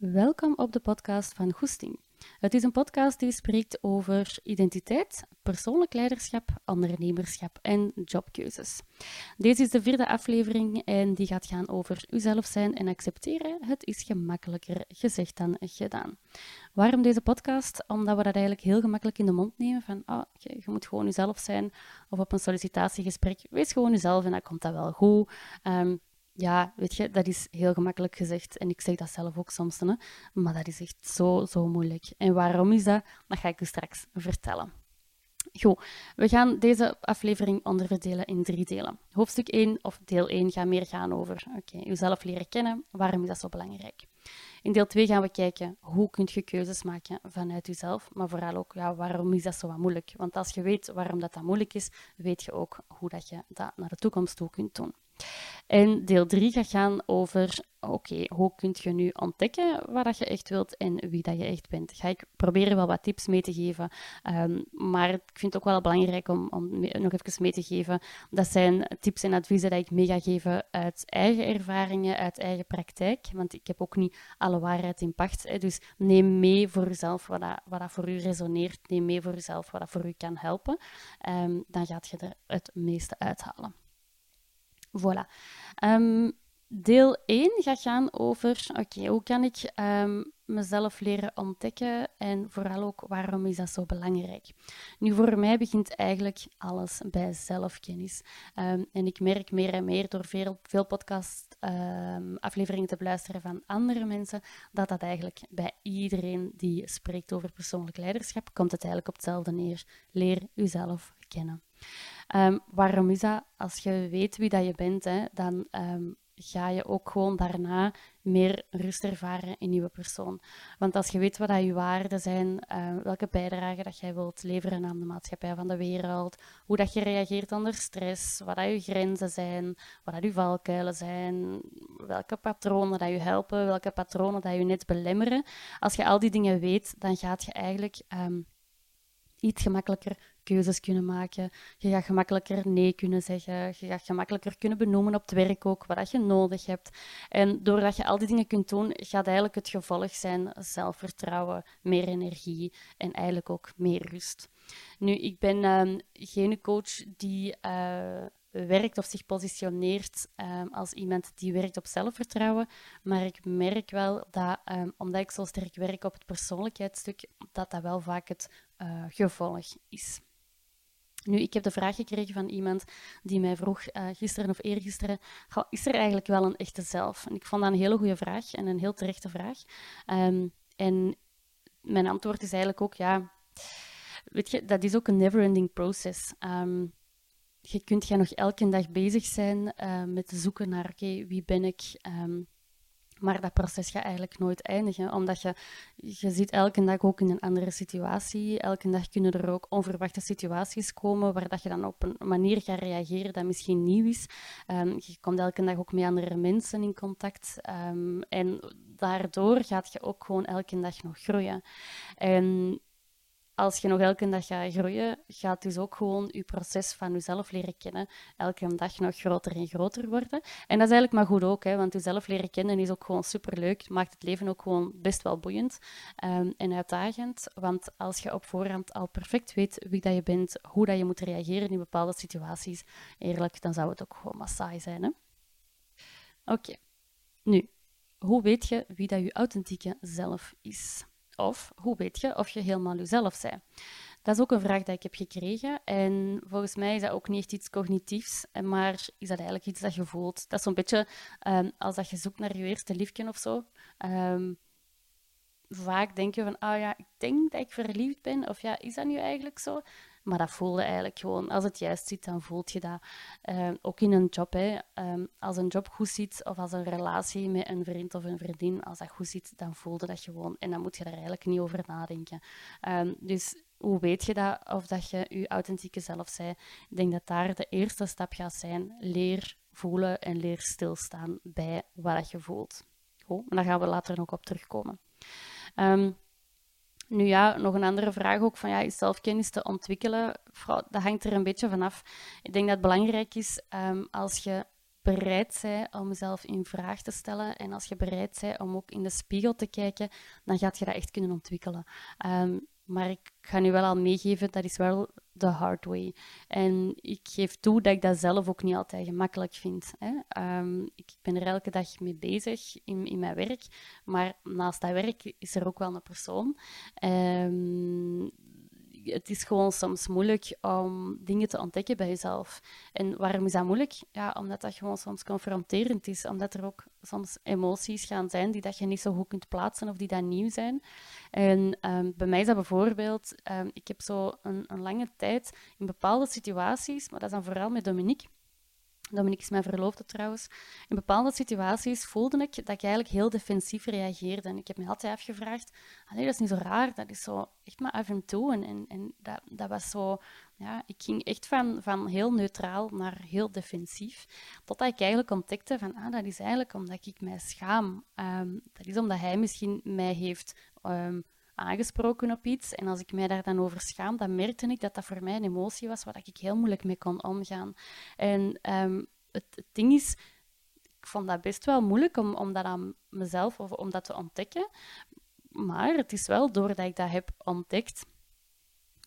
Welkom op de podcast van Goesting. Het is een podcast die spreekt over identiteit, persoonlijk leiderschap, ondernemerschap en jobkeuzes. Deze is de vierde aflevering en die gaat gaan over uzelf zijn en accepteren. Het is gemakkelijker gezegd dan gedaan. Waarom deze podcast? Omdat we dat eigenlijk heel gemakkelijk in de mond nemen van oh, je, moet gewoon uzelf zijn of op een sollicitatiegesprek, wees gewoon uzelf en dan komt dat wel goed. Um, ja, weet je, dat is heel gemakkelijk gezegd. En ik zeg dat zelf ook soms, hè, maar dat is echt zo, zo moeilijk. En waarom is dat? Dat ga ik u straks vertellen. Goed, we gaan deze aflevering onderverdelen in drie delen. Hoofdstuk 1 of deel 1 gaat meer gaan over oké, okay, jezelf leren kennen. Waarom is dat zo belangrijk? In deel 2 gaan we kijken hoe kun je keuzes maken vanuit jezelf, maar vooral ook ja, waarom is dat zo moeilijk? Want als je weet waarom dat, dat moeilijk is, weet je ook hoe dat je dat naar de toekomst toe kunt doen. En deel 3 gaat gaan over, oké, hoe kun je nu ontdekken wat dat je echt wilt en wie dat je echt bent. Ga ik proberen wel wat tips mee te geven, um, maar ik vind het ook wel belangrijk om, om nog even mee te geven. Dat zijn tips en adviezen die ik mee ga geven uit eigen ervaringen, uit eigen praktijk, want ik heb ook niet alle waarheid in pacht. Hè. Dus neem mee voor jezelf wat dat, wat dat voor u resoneert, neem mee voor jezelf wat dat voor u kan helpen. Um, dan gaat je er het meeste uithalen. Voilà. Um, deel 1 gaat gaan over, oké, hoe kan ik um, mezelf leren ontdekken en vooral ook waarom is dat zo belangrijk? Nu, voor mij begint eigenlijk alles bij zelfkennis. Um, en ik merk meer en meer door veel, veel podcast afleveringen te beluisteren van andere mensen, dat dat eigenlijk bij iedereen die spreekt over persoonlijk leiderschap, komt het eigenlijk op hetzelfde neer. Leer uzelf kennen. Um, waarom is dat? Als je weet wie dat je bent, hè, dan um, ga je ook gewoon daarna meer rust ervaren in je persoon. Want als je weet wat dat je waarden zijn, uh, welke bijdrage dat jij wilt leveren aan de maatschappij van de wereld, hoe dat je reageert onder stress, wat dat je grenzen zijn, wat dat je valkuilen zijn, welke patronen dat je helpen, welke patronen dat je net belemmeren. Als je al die dingen weet, dan gaat je eigenlijk um, iets gemakkelijker maken. Je gaat gemakkelijker nee kunnen zeggen. Je gaat gemakkelijker kunnen benoemen op het werk ook wat je nodig hebt. En doordat je al die dingen kunt doen, gaat eigenlijk het gevolg zijn zelfvertrouwen, meer energie en eigenlijk ook meer rust. Nu, ik ben uh, geen coach die uh, werkt of zich positioneert um, als iemand die werkt op zelfvertrouwen. Maar ik merk wel dat, um, omdat ik zo sterk werk op het persoonlijkheidsstuk, dat dat wel vaak het uh, gevolg is. Nu, ik heb de vraag gekregen van iemand die mij vroeg uh, gisteren of eergisteren, is er eigenlijk wel een echte zelf? En ik vond dat een hele goede vraag en een heel terechte vraag. Um, en mijn antwoord is eigenlijk ook, ja, weet je, dat is ook een never-ending process. Um, je kunt gaan nog elke dag bezig zijn uh, met zoeken naar, oké, wie ben ik? Um, maar dat proces gaat eigenlijk nooit eindigen, omdat je, je zit elke dag ook in een andere situatie. Elke dag kunnen er ook onverwachte situaties komen waar dat je dan op een manier gaat reageren dat misschien nieuw is. Um, je komt elke dag ook met andere mensen in contact. Um, en daardoor gaat je ook gewoon elke dag nog groeien. En als je nog elke dag gaat groeien, gaat dus ook gewoon je proces van jezelf leren kennen elke dag nog groter en groter worden. En dat is eigenlijk maar goed ook, hè, want jezelf leren kennen is ook gewoon superleuk. Maakt het leven ook gewoon best wel boeiend um, en uitdagend. Want als je op voorhand al perfect weet wie dat je bent, hoe dat je moet reageren in bepaalde situaties, eerlijk, dan zou het ook gewoon maar saai zijn. Oké, nu, hoe weet je wie dat je authentieke zelf is? Of hoe weet je of je helemaal jezelf bent? Dat is ook een vraag die ik heb gekregen. En volgens mij is dat ook niet echt iets cognitiefs, maar is dat eigenlijk iets dat je voelt. Dat is zo'n beetje um, als dat je zoekt naar je eerste liefje of zo. Um, vaak denk je van, oh ja, ik denk dat ik verliefd ben. Of ja, is dat nu eigenlijk zo? Maar dat voelde eigenlijk gewoon. Als het juist zit, dan voelt je dat. Uh, ook in een job. Hè. Um, als een job goed zit, of als een relatie met een vriend of een vriendin, als dat goed zit, dan voelde dat gewoon. En dan moet je daar eigenlijk niet over nadenken. Um, dus hoe weet je dat? Of dat je je authentieke zelf bent? Ik denk dat daar de eerste stap gaat zijn. Leer voelen en leer stilstaan bij wat je voelt. Goed, daar gaan we later nog op terugkomen. Nu ja, nog een andere vraag ook van ja, is zelfkennis te ontwikkelen? Dat hangt er een beetje vanaf. Ik denk dat het belangrijk is um, als je bereid bent om jezelf in vraag te stellen en als je bereid bent om ook in de spiegel te kijken, dan gaat je dat echt kunnen ontwikkelen. Ehm, maar ik ga nu wel al meegeven, dat is wel de hard way. En ik geef toe dat ik dat zelf ook niet altijd gemakkelijk vind. Hè. Ehm, ik ben er elke dag mee bezig in, in mijn werk, maar naast dat werk is er ook wel een persoon. Um, het is gewoon soms moeilijk om dingen te ontdekken bij jezelf. En waarom is dat moeilijk? Ja, omdat dat gewoon soms confronterend is. Omdat er ook soms emoties gaan zijn die dat je niet zo goed kunt plaatsen of die dan nieuw zijn. En um, bij mij is dat bijvoorbeeld... Um, ik heb zo een, een lange tijd in bepaalde situaties, maar dat is dan vooral met Dominique Dominique is mijn verloofde trouwens. In bepaalde situaties voelde ik dat ik eigenlijk heel defensief reageerde. En ik heb me altijd afgevraagd, nee, dat is niet zo raar, dat is zo echt maar af en toe. En, en, en dat, dat was zo, ja, ik ging echt van, van heel neutraal naar heel defensief. Totdat ik eigenlijk ontdekte van, ah, dat is eigenlijk omdat ik mij schaam. Um, dat is omdat hij misschien mij heeft... Um, aangesproken op iets. En als ik mij daar dan over schaam, dan merkte ik dat dat voor mij een emotie was waar ik heel moeilijk mee kon omgaan. En um, het, het, ding is, ik vond dat best wel moeilijk om, om dat aan mezelf of om dat te ontdekken. Maar het is wel doordat ik dat heb ontdekt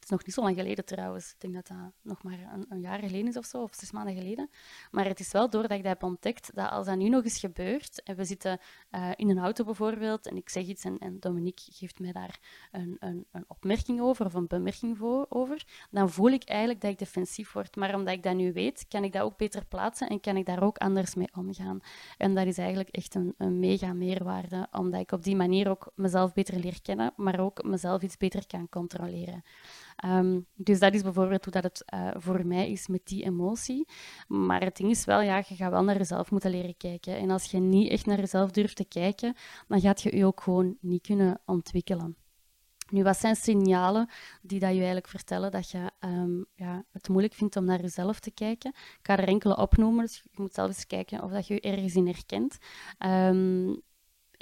het is nog niet zo lang geleden trouwens. Ik denk dat dat nog maar een, een, jaar geleden is of zo, of zes maanden geleden. Maar het is wel doordat ik dat heb ontdekt dat als dat nu nog eens gebeurt, en we zitten uh, in een auto bijvoorbeeld, en ik zeg iets en, en Dominique geeft mij daar een, een, een, opmerking over of een bemerking voor, over, dan voel ik eigenlijk dat ik defensief word. Maar omdat ik dat nu weet, kan ik dat ook beter plaatsen en kan ik daar ook anders mee omgaan. En dat is eigenlijk echt een, een mega meerwaarde, omdat ik op die manier ook mezelf beter leer kennen, maar ook mezelf iets beter kan controleren. Um, dus dat is bijvoorbeeld hoe dat het uh, voor mij is met die emotie. Maar het ding is wel, ja, je gaat wel naar jezelf moeten leren kijken. En als je niet echt naar jezelf durft te kijken, dan gaat je je ook gewoon niet kunnen ontwikkelen. Nu, wat zijn signalen die dat je eigenlijk vertellen dat je um, ja, het moeilijk vindt om naar jezelf te kijken? Ik ga er enkele opnoemen, dus je moet zelf eens kijken of dat je je ergens in herkent. Um,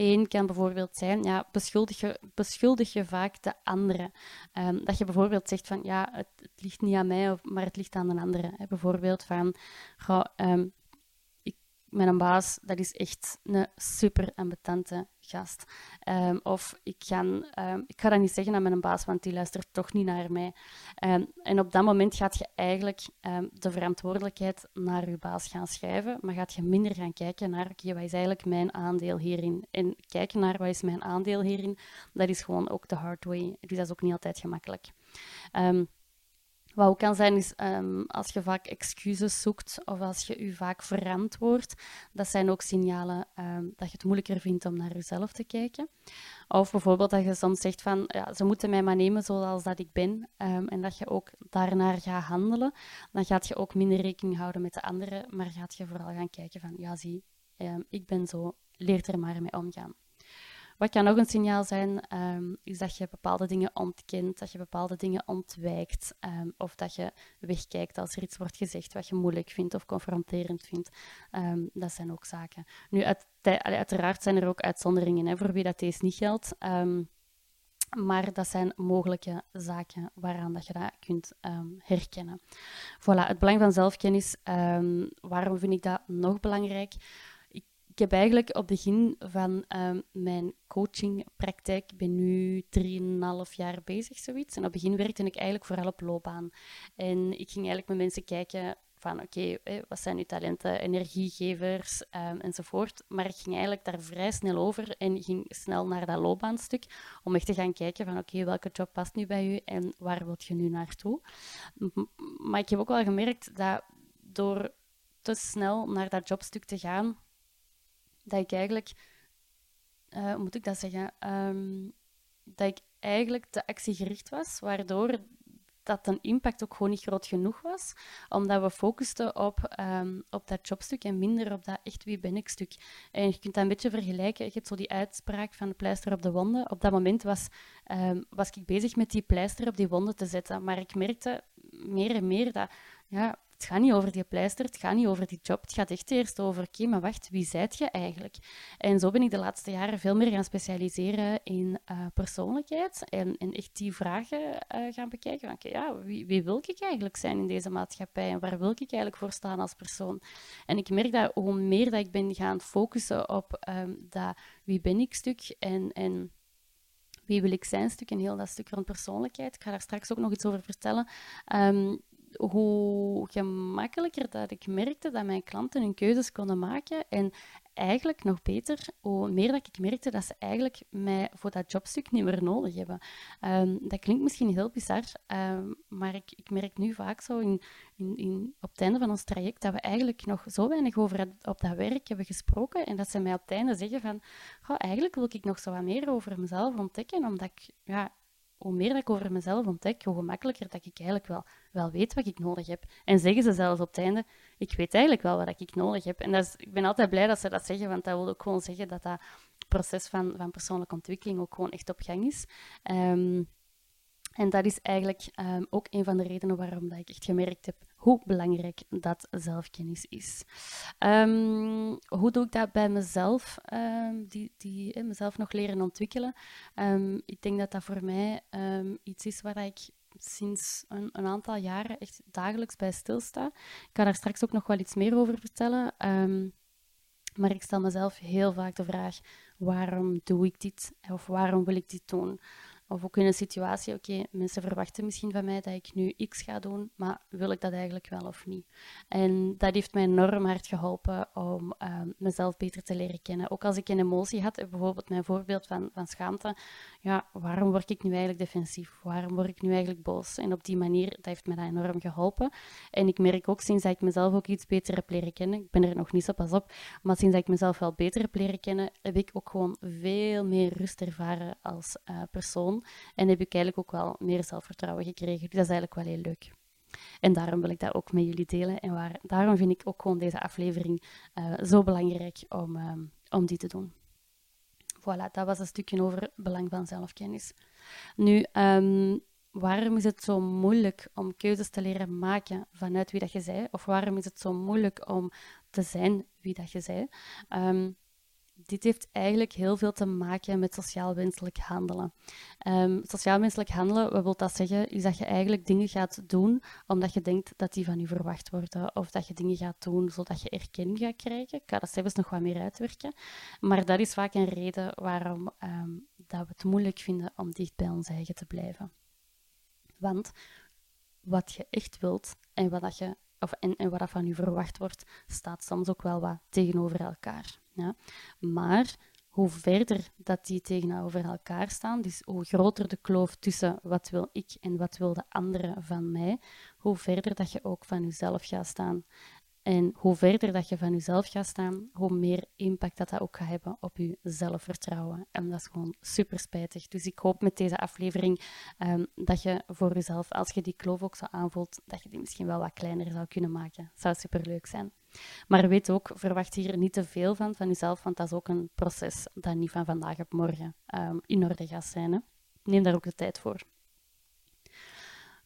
Eén kan bijvoorbeeld zijn, ja, beschuldig, je, beschuldig je vaak de andere. Um, dat je bijvoorbeeld zegt van, ja, het, ligt niet aan mij, maar het ligt aan een andere. Bijvoorbeeld van, goh, um, mijn baas, dat is echt een super ambetante gast. Um, of ik ga, um, ik ga dat niet zeggen aan mijn baas, want die luistert toch niet naar mij. Um, en op dat moment gaat je eigenlijk de verantwoordelijkheid naar je baas gaan schrijven, maar gaat je minder gaan kijken naar, wat is eigenlijk mijn aandeel hierin? En kijken naar, wat is mijn aandeel hierin? Dat is gewoon ook de hard way. Dus dat is ook niet altijd gemakkelijk. Wat ook kan zijn, is um, als je vaak excuses zoekt of als je je vaak verantwoordt. Dat zijn ook signalen um, dat je het moeilijker vindt om naar jezelf te kijken. Of bijvoorbeeld dat je soms zegt van, ja, ze moeten mij maar nemen zoals dat ik ben. Um, en dat je ook daarnaar gaat handelen. Dan gaat je ook minder rekening houden met de anderen, maar gaat je vooral gaan kijken van, ja zie, ik ben zo, leer er maar mee omgaan. Wat kan nog een signaal zijn, um, is dat je bepaalde dingen ontkent, dat je bepaalde dingen ontwijkt, um, of dat je wegkijkt als er iets wordt gezegd wat je moeilijk vindt of confronterend vindt. Um, dat zijn ook zaken. Nu, uit, uiteraard zijn er ook uitzonderingen hè, voor wie dat deze niet geldt. Maar dat zijn mogelijke zaken waaraan dat je dat kunt herkennen. Voilà, het belang van zelfkennis. Um, waarom vind ik dat nog belangrijk? Heb eigenlijk op het begin van um, mijn coachingpraktijk, ik ben nu 3,5 jaar bezig, zoiets. En op het begin werkte ik eigenlijk vooral op loopbaan. En ik ging eigenlijk met mensen kijken van oké, wat zijn uw talenten, energiegevers um, enzovoort. Maar ik ging eigenlijk daar vrij snel over en ging snel naar dat loopbaanstuk om echt te gaan kijken van oké, welke job past nu bij u en waar wilt je nu naartoe. Maar ik heb ook wel gemerkt dat door te snel naar dat jobstuk te gaan, dat ik eigenlijk, uh, hoe moet ik dat zeggen, um, dat ik eigenlijk te actiegericht was, waardoor dat een impact ook gewoon niet groot genoeg was, omdat we focusten op, um, op dat jobstuk en minder op dat echt wie ben ik stuk. En je kunt dat een beetje vergelijken. Je hebt zo die uitspraak van de pleister op de wonden. Op dat moment was, um, was ik bezig met die pleister op die wonden te zetten, maar ik merkte meer en meer dat ja, het gaat niet over die pleister, het gaat niet over die job, het gaat echt eerst over, oké, maar wacht, wie zijt je eigenlijk? En zo ben ik de laatste jaren veel meer gaan specialiseren in uh, persoonlijkheid en, echt die vragen uh, gaan bekijken. Oké, ja, wie, wie, wil ik eigenlijk zijn in deze maatschappij en waar wil ik eigenlijk voor staan als persoon? En ik merk dat hoe meer dat ik ben gaan focussen op um, dat wie ben ik stuk en, en wie wil ik zijn stuk en heel dat stuk rond persoonlijkheid. Ik ga daar straks ook nog iets over vertellen. Um, hoe gemakkelijker dat ik merkte dat mijn klanten hun keuzes konden maken. En eigenlijk nog beter, hoe meer dat ik merkte dat ze eigenlijk mij voor dat jobstuk niet meer nodig hebben. Um, dat klinkt misschien heel bizar, um, maar ik, ik, merk nu vaak zo in, in, in, op het einde van ons traject dat we eigenlijk nog zo weinig over op dat werk hebben gesproken en dat ze mij op het einde zeggen van, eigenlijk wil ik nog zo wat meer over mezelf ontdekken, omdat ik ja, hoe meer ik over mezelf ontdek, hoe gemakkelijker dat ik eigenlijk wel, wel weet wat ik nodig heb. En zeggen ze zelfs op het einde, ik weet eigenlijk wel wat ik nodig heb. En dat is, ik ben altijd blij dat ze dat zeggen, want dat wil ook gewoon zeggen dat dat proces van, van persoonlijke ontwikkeling ook gewoon echt op gang is. Um, en dat is eigenlijk um, ook een van de redenen waarom dat ik echt gemerkt heb hoe belangrijk dat zelfkennis is. Um, hoe doe ik dat bij mezelf, um, die, die eh, mezelf nog leren ontwikkelen? ik denk dat dat voor mij iets is waar ik sinds een, een, aantal jaren echt dagelijks bij stilsta. Ik kan daar straks ook nog wel iets meer over vertellen. maar ik stel mezelf heel vaak de vraag: waarom doe ik dit? Of waarom wil ik dit doen? Of ook in een situatie, oké, mensen verwachten misschien van mij dat ik nu X ga doen, maar wil ik dat eigenlijk wel of niet? En dat heeft mij enorm hard geholpen om uh, mezelf beter te leren kennen. Ook als ik een emotie had, bijvoorbeeld mijn voorbeeld van, van schaamte, ja, waarom word ik nu eigenlijk defensief? Waarom word ik nu eigenlijk boos? En op die manier, dat heeft mij dat enorm geholpen. En ik merk ook sinds dat ik mezelf ook iets beter heb leren kennen, ik ben er nog niet zo pas op, maar sinds dat ik mezelf wel beter heb leren kennen, heb ik ook gewoon veel meer rust ervaren als uh, persoon. En heb ik eigenlijk ook wel meer zelfvertrouwen gekregen. Dus dat is eigenlijk wel heel leuk. En daarom wil ik dat ook met jullie delen. En waar, daarom vind ik ook gewoon deze aflevering uh, zo belangrijk om, um, om die te doen. Voilà, dat was een stukje over het belang van zelfkennis. Nu, um, waarom is het zo moeilijk om keuzes te leren maken vanuit wie dat je zei? Of waarom is het zo moeilijk om te zijn wie dat je? Um, dit heeft eigenlijk heel veel te maken met sociaal-wenselijk handelen. Um, sociaal-wenselijk handelen, wat wil dat zeggen? Is dat je eigenlijk dingen gaat doen omdat je denkt dat die van je verwacht worden. Of dat je dingen gaat doen zodat je erkenning gaat krijgen. Ik ga dat zelfs nog wat meer uitwerken. Maar dat is vaak een reden waarom um, dat we het moeilijk vinden om dicht bij ons eigen te blijven. Want wat je echt wilt en wat, je, of, en, en wat van je verwacht wordt, staat soms ook wel wat tegenover elkaar. Ja. Maar hoe verder dat die tegenover elkaar staan, dus hoe groter de kloof tussen wat wil ik en wat wil de andere van mij, hoe verder dat je ook van jezelf gaat staan. En hoe verder dat je van jezelf gaat staan, hoe meer impact dat, dat ook gaat hebben op je zelfvertrouwen. En dat is gewoon super spijtig. Dus ik hoop met deze aflevering um, dat je voor jezelf, als je die kloof ook zo aanvoelt, dat je die misschien wel wat kleiner zou kunnen maken. Zou super leuk zijn. Maar weet ook, verwacht hier niet te veel van, van jezelf, want dat is ook een proces dat niet van vandaag op morgen um, in orde gaat zijn. Hè. Neem daar ook de tijd voor.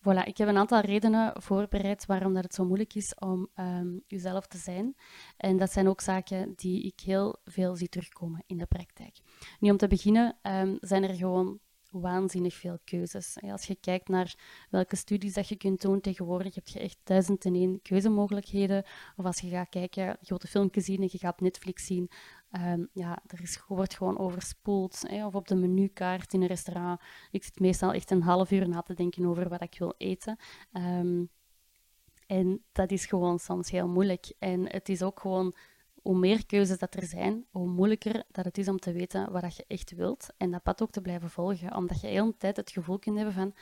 Voilà, ik heb een aantal redenen voorbereid waarom dat het zo moeilijk is om um, jezelf te zijn. En dat zijn ook zaken die ik heel veel zie terugkomen in de praktijk. Nu, om te beginnen um, zijn er gewoon waanzinnig veel keuzes. Als je kijkt naar welke studies dat je kunt doen tegenwoordig, heb je echt duizend en één keuzemogelijkheden. Of als je gaat kijken, je wilt zien en je gaat Netflix zien, um, ja, er is, wordt gewoon overspoeld. Hè? Of op de menukaart in een restaurant. Ik zit meestal echt een half uur na te denken over wat ik wil eten. Um, en dat is gewoon soms heel moeilijk. En het is ook gewoon hoe meer keuzes dat er zijn, hoe moeilijker dat het is om te weten wat je echt wilt. En dat pad ook te blijven volgen. Omdat je de hele tijd het gevoel kunt hebben van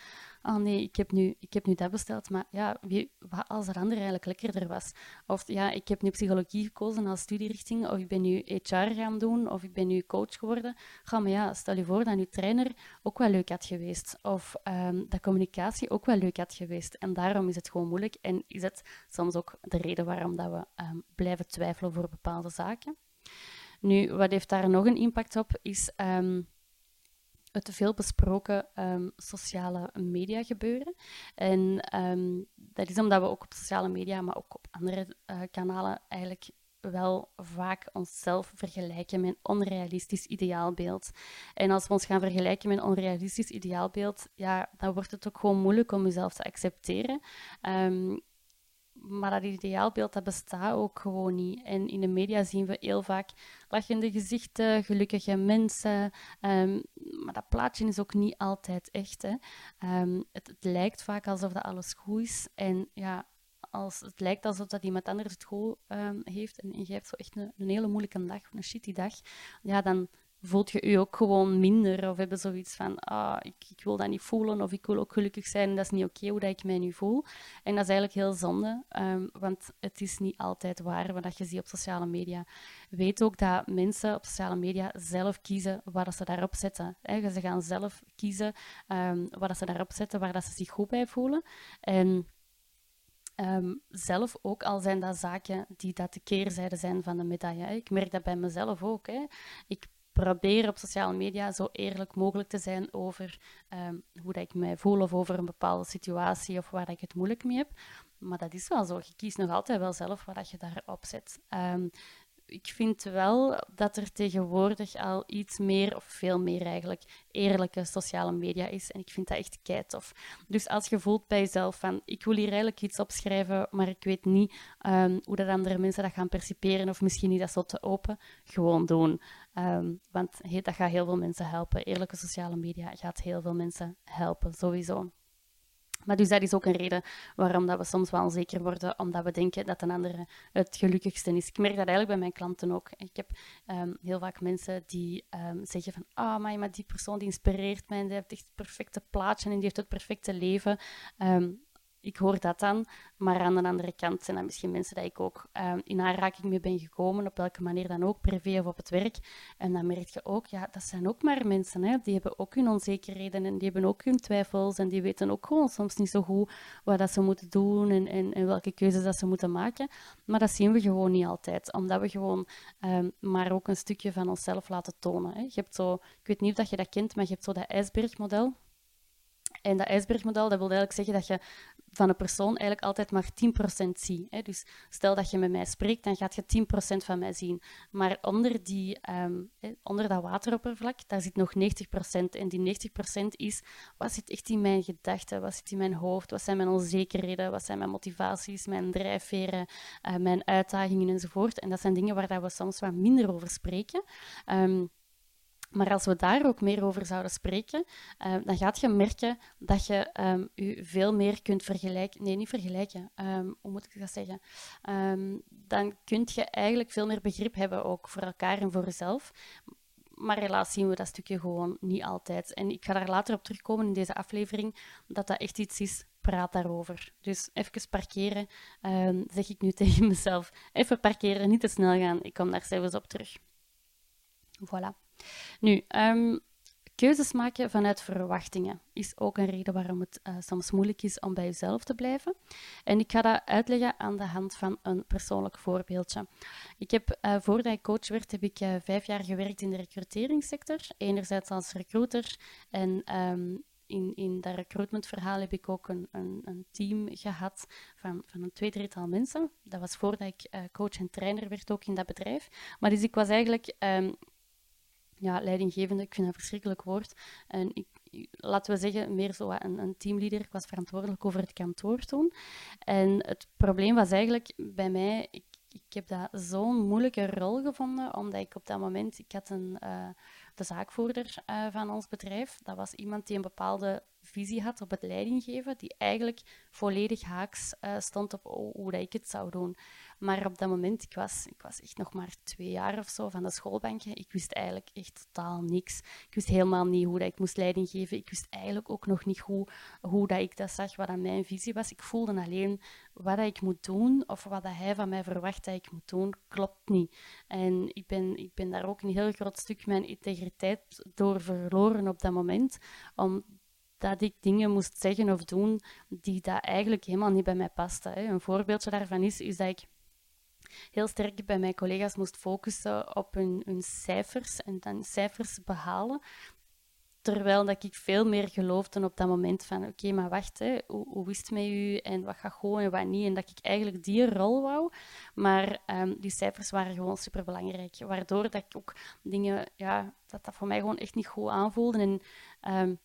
oh nee, ik heb nu, ik heb nu dat besteld, maar ja, wie, wat als er ander eigenlijk lekkerder was? Of ja, ik heb nu psychologie gekozen als studierichting, of ik ben nu HR gaan doen, of ik ben nu coach geworden. Ga maar ja, stel je voor dat je trainer ook wel leuk had geweest, of um, dat communicatie ook wel leuk had geweest. En daarom is het gewoon moeilijk en is het soms ook de reden waarom dat we um, blijven twijfelen voor bepaalde zaken. Nu, wat heeft daar nog een impact op, is um, het veel besproken um, sociale media gebeuren. En um, dat is omdat we ook op sociale media, maar ook op andere uh, kanalen eigenlijk wel vaak onszelf vergelijken met een onrealistisch ideaalbeeld. En als we ons gaan vergelijken met een onrealistisch ideaalbeeld, ja, dan wordt het ook gewoon moeilijk om jezelf te accepteren. Um, maar dat ideaalbeeld dat bestaat ook gewoon niet. En in de media zien we heel vaak lachende gezichten, gelukkige mensen. Um, maar dat plaatje is ook niet altijd echt. Hè. Um, het, lijkt vaak alsof dat alles goed is. En ja, als het lijkt alsof dat iemand anders het goed um, heeft en, en je hebt zo echt een, een hele moeilijke dag, een shitty dag, ja, dan voelt je je ook gewoon minder of hebben zoiets van, ah, ik, ik wil dat niet voelen of ik wil ook gelukkig zijn en dat is niet oké hoe dat ik mij nu voel. En dat is eigenlijk heel zonde, um, want het is niet altijd waar wat je ziet op sociale media. Weet ook dat mensen op sociale media zelf kiezen wat ze daarop zetten. Hè. Ze gaan zelf kiezen um, wat ze daarop zetten, waar dat ze zich goed bij voelen. En Um, zelf ook, al zijn dat zaken die dat de keerzijde zijn van de medaille. Ik merk dat bij mezelf ook. Hè. Ik probeer op sociale media zo eerlijk mogelijk te zijn over um, hoe dat ik mij voel of over een bepaalde situatie of waar ik het moeilijk mee heb. Maar dat is wel zo. Je kiest nog altijd wel zelf wat je daarop zet. Um, ik vind wel dat er tegenwoordig al iets meer, of veel meer eigenlijk, eerlijke sociale media is. En ik vind dat echt keitof. Dus als je voelt bij jezelf van, ik wil hier eigenlijk iets opschrijven, maar ik weet niet um, hoe dat andere mensen dat gaan perciperen, of misschien niet dat zo te open, gewoon doen. Um, want dat gaat heel veel mensen helpen. Eerlijke sociale media gaat heel veel mensen helpen, sowieso. Maar dus dat is ook een reden waarom dat we soms wel onzeker worden, omdat we denken dat een andere het gelukkigste is. Ik merk dat eigenlijk bij mijn klanten ook. Ik heb um, heel vaak mensen die um, zeggen van, ah, oh, maar die persoon die inspireert mij, die heeft echt het perfecte plaatje en die heeft het perfecte leven. Um, ik hoor dat dan. Maar aan de andere kant zijn dat misschien mensen die ik ook uh, in aanraking mee ben gekomen, op welke manier dan ook, privé of op het werk. En dan merk je ook, ja, dat zijn ook maar mensen. Hè? Die hebben ook hun onzekerheden en die hebben ook hun twijfels en die weten ook gewoon soms niet zo goed wat dat ze moeten doen en, en, en welke keuzes dat ze moeten maken. Maar dat zien we gewoon niet altijd, omdat we gewoon um, maar ook een stukje van onszelf laten tonen. Hè? Je hebt zo, ik weet niet of dat je dat kent, maar je hebt zo dat ijsbergmodel. En dat ijsbergmodel, dat wil eigenlijk zeggen dat je van een persoon eigenlijk altijd maar 10% ziet. Hè. Dus stel dat je met mij spreekt, dan gaat je 10% van mij zien. Maar onder, die, um, onder dat wateroppervlak, daar zit nog 90%. En die 90% is, wat zit echt in mijn gedachten? Wat zit in mijn hoofd? Wat zijn mijn onzekerheden? Wat zijn mijn motivaties, mijn drijfveren, uh, mijn uitdagingen enzovoort? En dat zijn dingen waar we soms wat minder over spreken. Um, maar als we daar ook meer over zouden spreken, uh, dan gaat je merken dat je um, je veel meer kunt vergelijken. Nee, niet vergelijken. Um, hoe moet ik dat zeggen? Dan kun je eigenlijk veel meer begrip hebben ook voor elkaar en voor jezelf. Maar helaas zien we dat stukje gewoon niet altijd. En ik ga daar later op terugkomen in deze aflevering, dat dat echt iets is. Praat daarover. Dus even parkeren, zeg ik nu tegen mezelf. Even parkeren, niet te snel gaan. Ik kom daar zelfs op terug. Voilà. Nu, um, keuzes maken vanuit verwachtingen is ook een reden waarom het uh, soms moeilijk is om bij jezelf te blijven. En ik ga dat uitleggen aan de hand van een persoonlijk voorbeeldje. Ik heb, uh, voordat ik coach werd, heb ik uh, vijf jaar gewerkt in de recruteringssector. Enerzijds als recruiter en um, in, in dat recruitmentverhaal heb ik ook een, een, team gehad van, van een twee, drietal mensen. Dat was voordat ik coach en trainer werd ook in dat bedrijf. Maar dus ik was eigenlijk um, ja, leidinggevende, ik vind dat verschrikkelijk woord. En ik, laten we zeggen, meer zo een, een teamleader. Ik was verantwoordelijk over het kantoor toen. En het probleem was eigenlijk bij mij, ik, ik heb dat zo'n moeilijke rol gevonden, omdat ik op dat moment, ik had een, uh, de zaakvoerder uh, van ons bedrijf, dat was iemand die een bepaalde visie had op het leidinggeven, die eigenlijk volledig haaks uh, stond op hoe ik het zou doen. Maar op dat moment, ik was, ik was echt nog maar twee jaar of zo van de schoolbankje. Ik wist eigenlijk echt totaal niks. Ik wist helemaal niet hoe dat ik moest leiding geven. Ik wist eigenlijk ook nog niet hoe, hoe dat ik dat zag, wat aan mijn visie was. Ik voelde alleen wat dat ik moet doen of wat dat hij van mij verwacht dat ik moet doen, klopt niet. En ik ben, ik ben daar ook een heel groot stuk mijn integriteit door verloren op dat moment. Om dat ik dingen moest zeggen of doen die dat eigenlijk helemaal niet bij mij pasten. Een voorbeeldje daarvan is, is dat ik heel sterk bij mijn collega's moest focussen op hun, cijfers en dan cijfers behalen. Terwijl dat ik veel meer geloofde op dat moment van oké, maar wacht, hè, hoe, hoe is u en wat gaat gewoon en wat niet. En dat ik eigenlijk die rol wou. Maar um, die cijfers waren gewoon superbelangrijk. Waardoor dat ik ook dingen, ja, dat dat voor mij gewoon echt niet goed aanvoelde. En um,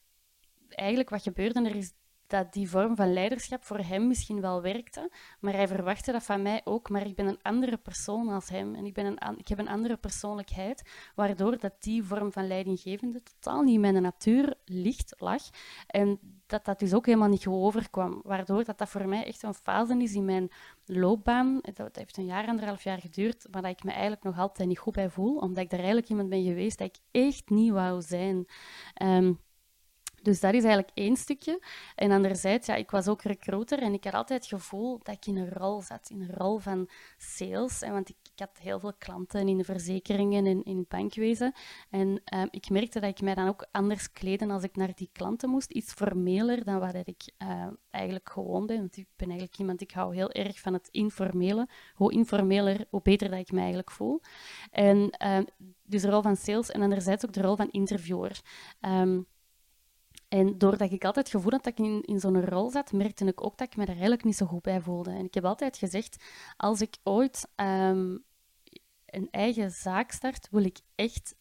eigenlijk wat gebeurde er is dat die vorm van leiderschap voor hem misschien wel werkte, maar hij verwachtte dat van mij ook. Maar ik ben een andere persoon als hem en ik, ben een, ik heb een andere persoonlijkheid, waardoor dat die vorm van leidinggevende totaal niet in mijn natuur ligt, lag. En dat dat dus ook helemaal niet goed overkwam, waardoor dat, dat voor mij echt een fase is in mijn loopbaan. Dat heeft een jaar, anderhalf jaar geduurd, maar dat ik me eigenlijk nog altijd niet goed bij voel, omdat ik daar eigenlijk iemand ben geweest dat ik echt niet wou zijn. Um, dus dat is eigenlijk één stukje. En anderzijds, ja, ik was ook recruiter en ik had altijd het gevoel dat ik in een rol zat, in een rol van sales. En want ik, had heel veel klanten in de verzekeringen en in het bankwezen. En ehm, ik merkte dat ik mij dan ook anders kleden als ik naar die klanten moest. Iets formeler dan wat ik uh, eigenlijk gewoon ben. Want ik ben eigenlijk iemand, ik hou heel erg van het informele. Hoe informeler, hoe beter dat ik me eigenlijk voel. En uh, dus de rol van sales en anderzijds ook de rol van interviewer. En doordat ik altijd het gevoel had dat ik in, in zo'n rol zat, merkte ik ook dat ik me daar eigenlijk niet zo goed bij voelde. En ik heb altijd gezegd, als ik ooit um, een eigen zaak start, wil ik echt 100%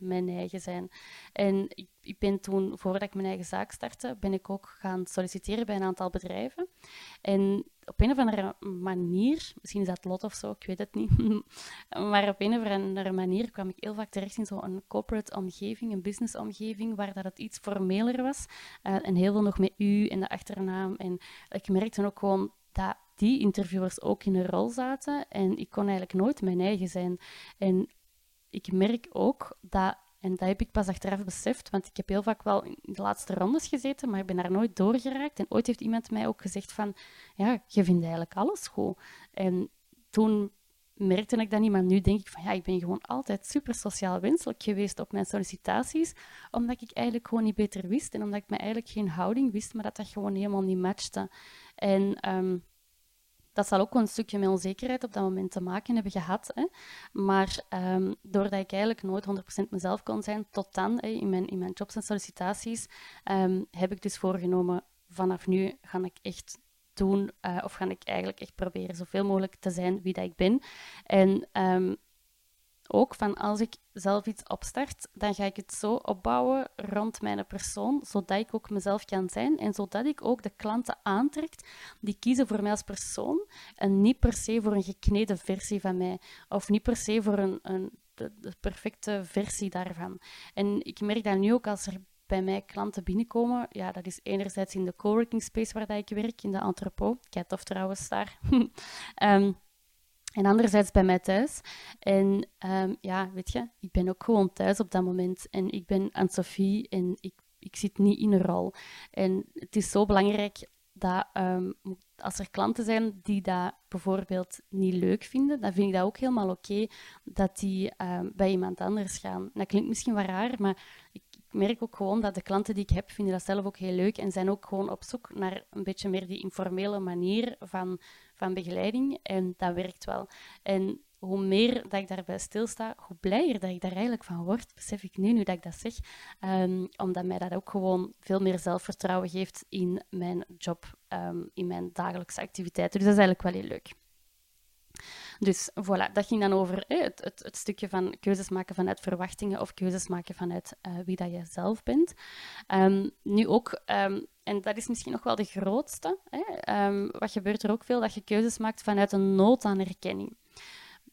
mijn eigen zijn. En ik, ik, ben toen, voordat ik mijn eigen zaak startte, ben ik ook gaan solliciteren bij een aantal bedrijven. En op een of andere manier, misschien is dat lot of zo, ik weet het niet, maar op een of andere manier kwam ik heel vaak terecht in zo'n corporate omgeving, een business omgeving, waar dat het iets formeler was. Uh, en heel veel nog met u en de achternaam. En ik merkte ook gewoon dat die interviewers ook in een rol zaten en ik kon eigenlijk nooit mijn eigen zijn. En ik merk ook dat, en dat heb ik pas achteraf beseft, want ik heb heel vaak wel in de laatste rondes gezeten, maar ik ben daar nooit doorgeraakt. En ooit heeft iemand mij ook gezegd van, ja, je vindt eigenlijk alles goed. En toen merkte ik dat niet, maar nu denk ik van, ja, ik ben gewoon altijd super sociaal wenselijk geweest op mijn sollicitaties, omdat ik eigenlijk gewoon niet beter wist en omdat ik me eigenlijk geen houding wist, maar dat dat gewoon helemaal niet matchte. En um, dat zal ook een stukje met onzekerheid op dat moment te maken hebben gehad. Hè. Maar um, doordat ik eigenlijk nooit 100% mezelf kon zijn, tot dan hè, in, mijn, in mijn jobs en sollicitaties, um, heb ik dus voorgenomen, vanaf nu ga ik echt doen, uh, of ga ik eigenlijk echt proberen zoveel mogelijk te zijn wie dat ik ben. En um, ook van als ik zelf iets opstart, dan ga ik het zo opbouwen rond mijn persoon, zodat ik ook mezelf kan zijn en zodat ik ook de klanten aantrekt die kiezen voor mij als persoon en niet per se voor een gekneden versie van mij of niet per se voor een, een de, perfecte versie daarvan. En ik merk dat nu ook als er bij mij klanten binnenkomen. Ja, dat is enerzijds in de coworking space waar ik werk, in de entrepot. Kijk tof trouwens daar. um, En anderzijds bij mij thuis. En um, ja, weet je, ik ben ook gewoon thuis op dat moment. En ik ben Anne-Sophie en ik, ik zit niet in een rol. En het is zo belangrijk dat um, als er klanten zijn die dat bijvoorbeeld niet leuk vinden, dan vind ik dat ook helemaal oké dat die um, bij iemand anders gaan. Dat klinkt misschien wel raar, maar ik merk ook gewoon dat de klanten die ik heb, vinden dat zelf ook heel leuk en zijn ook gewoon op zoek naar een beetje meer die informele manier van van begeleiding. En dat werkt wel. En hoe meer dat ik daarbij stilsta, hoe blijer dat ik daar eigenlijk van word, besef ik nu, nu dat ik dat zeg. Um, omdat mij dat ook gewoon veel meer zelfvertrouwen geeft in mijn job, um, in mijn dagelijkse activiteiten. Dus dat is eigenlijk wel heel leuk. Dus voilà, dat ging dan over het, het, stukje van keuzes maken vanuit verwachtingen of keuzes maken vanuit uh, wie dat je zelf bent. Um, nu ook en dat is misschien nog wel de grootste. Um, wat gebeurt er ook veel? Dat je keuzes maakt vanuit een nood aan erkenning.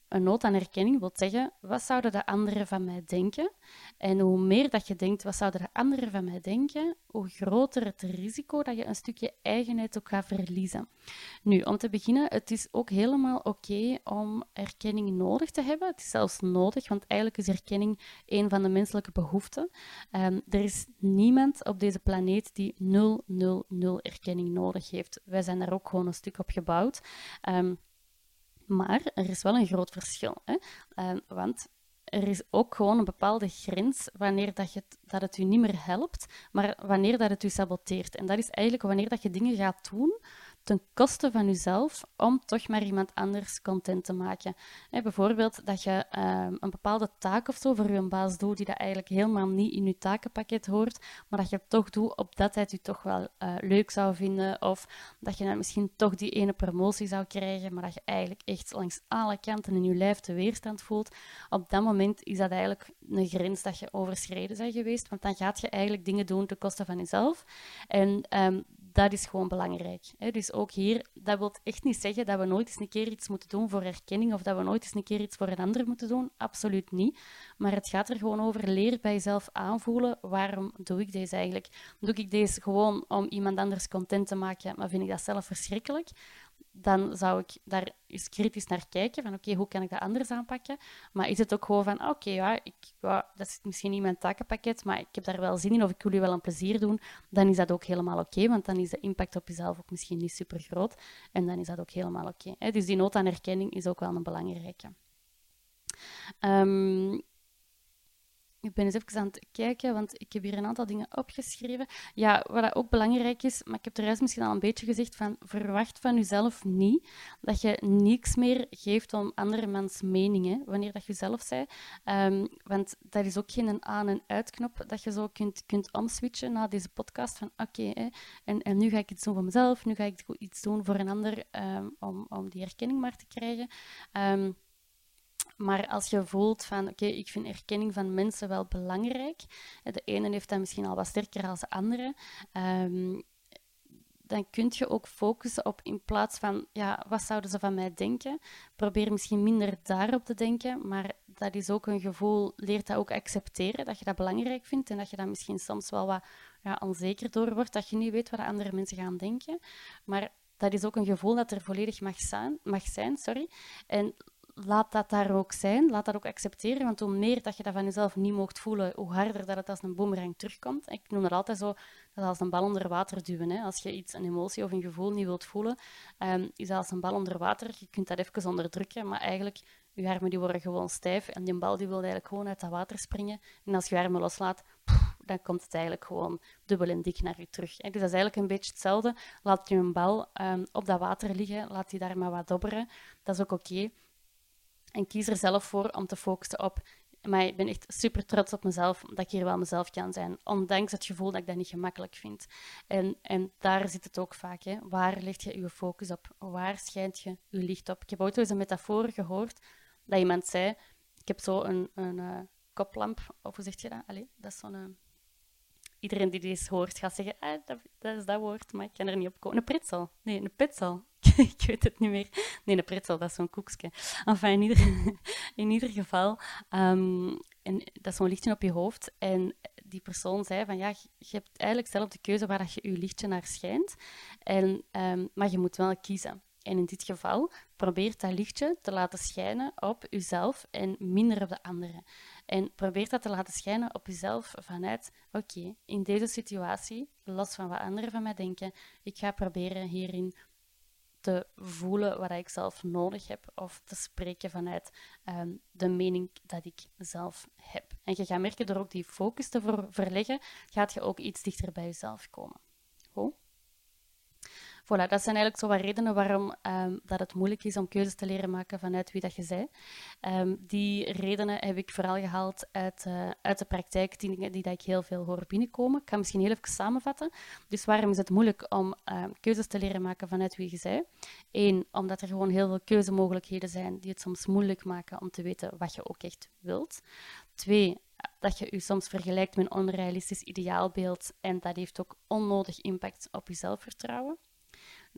Een nood aan erkenning wil zeggen, wat zouden de anderen van mij denken? En hoe meer dat je denkt, wat zouden de anderen van mij denken, hoe groter het risico dat je een stukje eigenheid ook gaat verliezen. Nu, om te beginnen, het is ook helemaal oké om erkenning nodig te hebben. Het is zelfs nodig, want eigenlijk is erkenning een van de menselijke behoeften. Um, er is niemand op deze planeet die 0, 0, 0 erkenning nodig heeft. Wij zijn daar ook gewoon een stuk op gebouwd. Um, maar er is wel een groot verschil. Hè? Uh, want er is ook gewoon een bepaalde grens wanneer dat, je dat het u niet meer helpt, maar wanneer dat het u saboteert. En dat is eigenlijk wanneer dat je dingen gaat doen ten koste van jezelf om toch maar iemand anders content te maken. bijvoorbeeld dat je ehm, een bepaalde taak of zo voor je baas doet die dat eigenlijk helemaal niet in je takenpakket hoort, maar dat je het toch doet opdat hij het je toch wel uh, leuk zou vinden of dat je dan misschien toch die ene promotie zou krijgen, maar dat je eigenlijk echt langs alle kanten in je lijf de weerstand voelt. Op dat moment is dat eigenlijk een grens dat je overschreden bent geweest, want dan gaat je eigenlijk dingen doen ten koste van jezelf. En um, dat is gewoon belangrijk. Hè. Dus ook hier, dat wil echt niet zeggen dat we nooit eens een keer iets moeten doen voor erkenning of dat we nooit eens een keer iets voor een ander moeten doen. Absoluut niet. Maar het gaat er gewoon over, leer bij jezelf aanvoelen, waarom doe ik deze eigenlijk? Doe ik deze gewoon om iemand anders content te maken, maar vind ik dat zelf verschrikkelijk? Dan zou ik daar eens kritisch naar kijken, van oké, hoe kan ik dat anders aanpakken? Maar is het ook gewoon van, oké, ja, ik, dat zit misschien niet in mijn takenpakket, maar ik heb daar wel zin in of ik wil je wel een plezier doen, dan is dat ook helemaal oké, want dan is de impact op jezelf ook misschien niet super groot en dan is dat ook helemaal oké. Dus die nood aan erkenning is ook wel een belangrijke. Um, ik ben eens even aan het kijken, want ik heb hier een aantal dingen opgeschreven. Ja, wat ook belangrijk is, maar ik heb er juist misschien al een beetje gezegd, van verwacht van jezelf niet dat je niks meer geeft om andere mensen meningen, wanneer dat je zelf zei. Um, want dat is ook geen aan- en uitknop dat je zo kunt, kunt omswitchen na deze podcast van oké, en, en nu ga ik iets doen voor mezelf, nu ga ik iets doen voor een ander um, om, om die erkenning maar te krijgen. Um, maar als je voelt van, oké, ik vind erkenning van mensen wel belangrijk, de ene heeft dat misschien al wat sterker dan de andere, um, dan kun je ook focussen op, in plaats van, ja, wat zouden ze van mij denken? Probeer misschien minder daarop te denken, maar dat is ook een gevoel, leer dat ook accepteren, dat je dat belangrijk vindt en dat je dat misschien soms wel wat ja, onzeker door wordt, dat je niet weet wat andere mensen gaan denken. Maar dat is ook een gevoel dat er volledig mag zijn. Mag zijn sorry. En laat dat daar ook zijn. Laat dat ook accepteren. Want hoe meer dat je dat van jezelf niet mocht voelen, hoe harder dat het als een boemerang terugkomt. Ik noem dat altijd zo, dat als een bal onder water duwen. Hè. Als je iets, een emotie of een gevoel niet wilt voelen, um, is dat als een bal onder water. Je kunt dat even onderdrukken, maar eigenlijk, je armen die worden gewoon stijf. En die bal die wil eigenlijk gewoon uit dat water springen. En als je je armen loslaat, dan komt het eigenlijk gewoon dubbel en dik naar je terug. Dus dat is eigenlijk een beetje hetzelfde. Laat je een bal um, op dat water liggen, laat die daar maar wat dobberen. Dat is ook oké. En kies er zelf voor om te focussen op. Maar ik ben echt super trots op mezelf, dat ik hier wel mezelf kan zijn. Ondanks het gevoel dat ik dat niet gemakkelijk vind. En, en daar zit het ook vaak. Hè. Waar leg je je focus op? Waar schijnt je je licht op? Ik heb ooit eens een metafoor gehoord dat iemand zei: Ik heb zo een, een uh, koplamp, of hoe zeg je dat? Allee, dat is zo'n. Uh, iedereen die dit hoort gaat zeggen: ah, dat, dat, is dat woord, maar ik kan er niet op komen. Een pritsel. Nee, een pitsel. ik weet het niet meer. Nee, een pretzel, dat is zo'n koekje. Enfin, in ieder, in ieder geval, um, en dat is zo'n lichtje op je hoofd. En die persoon zei van, ja, je hebt eigenlijk zelf de keuze waar dat je je lichtje naar schijnt. En, um, maar je moet wel kiezen. En in dit geval, probeer dat lichtje te laten schijnen op jezelf en minder op de anderen. En probeer dat te laten schijnen op jezelf vanuit, oké, in deze situatie, los van wat anderen van mij denken, ik ga proberen hierin te voelen wat ik zelf nodig heb of te spreken vanuit ehm, de mening dat ik zelf heb. En je gaat merken door ook die focus te verleggen, gaat je ook iets dichter bij jezelf komen. Voilà, dat zijn eigenlijk zo wat redenen waarom um, dat het moeilijk is om keuzes te leren maken vanuit wie dat je bent. Um, die redenen heb ik vooral gehaald uit, uh, uit de praktijk, die, die dat ik heel veel hoor binnenkomen. Ik ga misschien heel even samenvatten. Dus waarom is het moeilijk om um, keuzes te leren maken vanuit wie je bent? Eén, omdat er gewoon heel veel keuzemogelijkheden zijn die het soms moeilijk maken om te weten wat je ook echt wilt. Twee, dat je je soms vergelijkt met een onrealistisch ideaalbeeld en dat heeft ook onnodig impact op je zelfvertrouwen.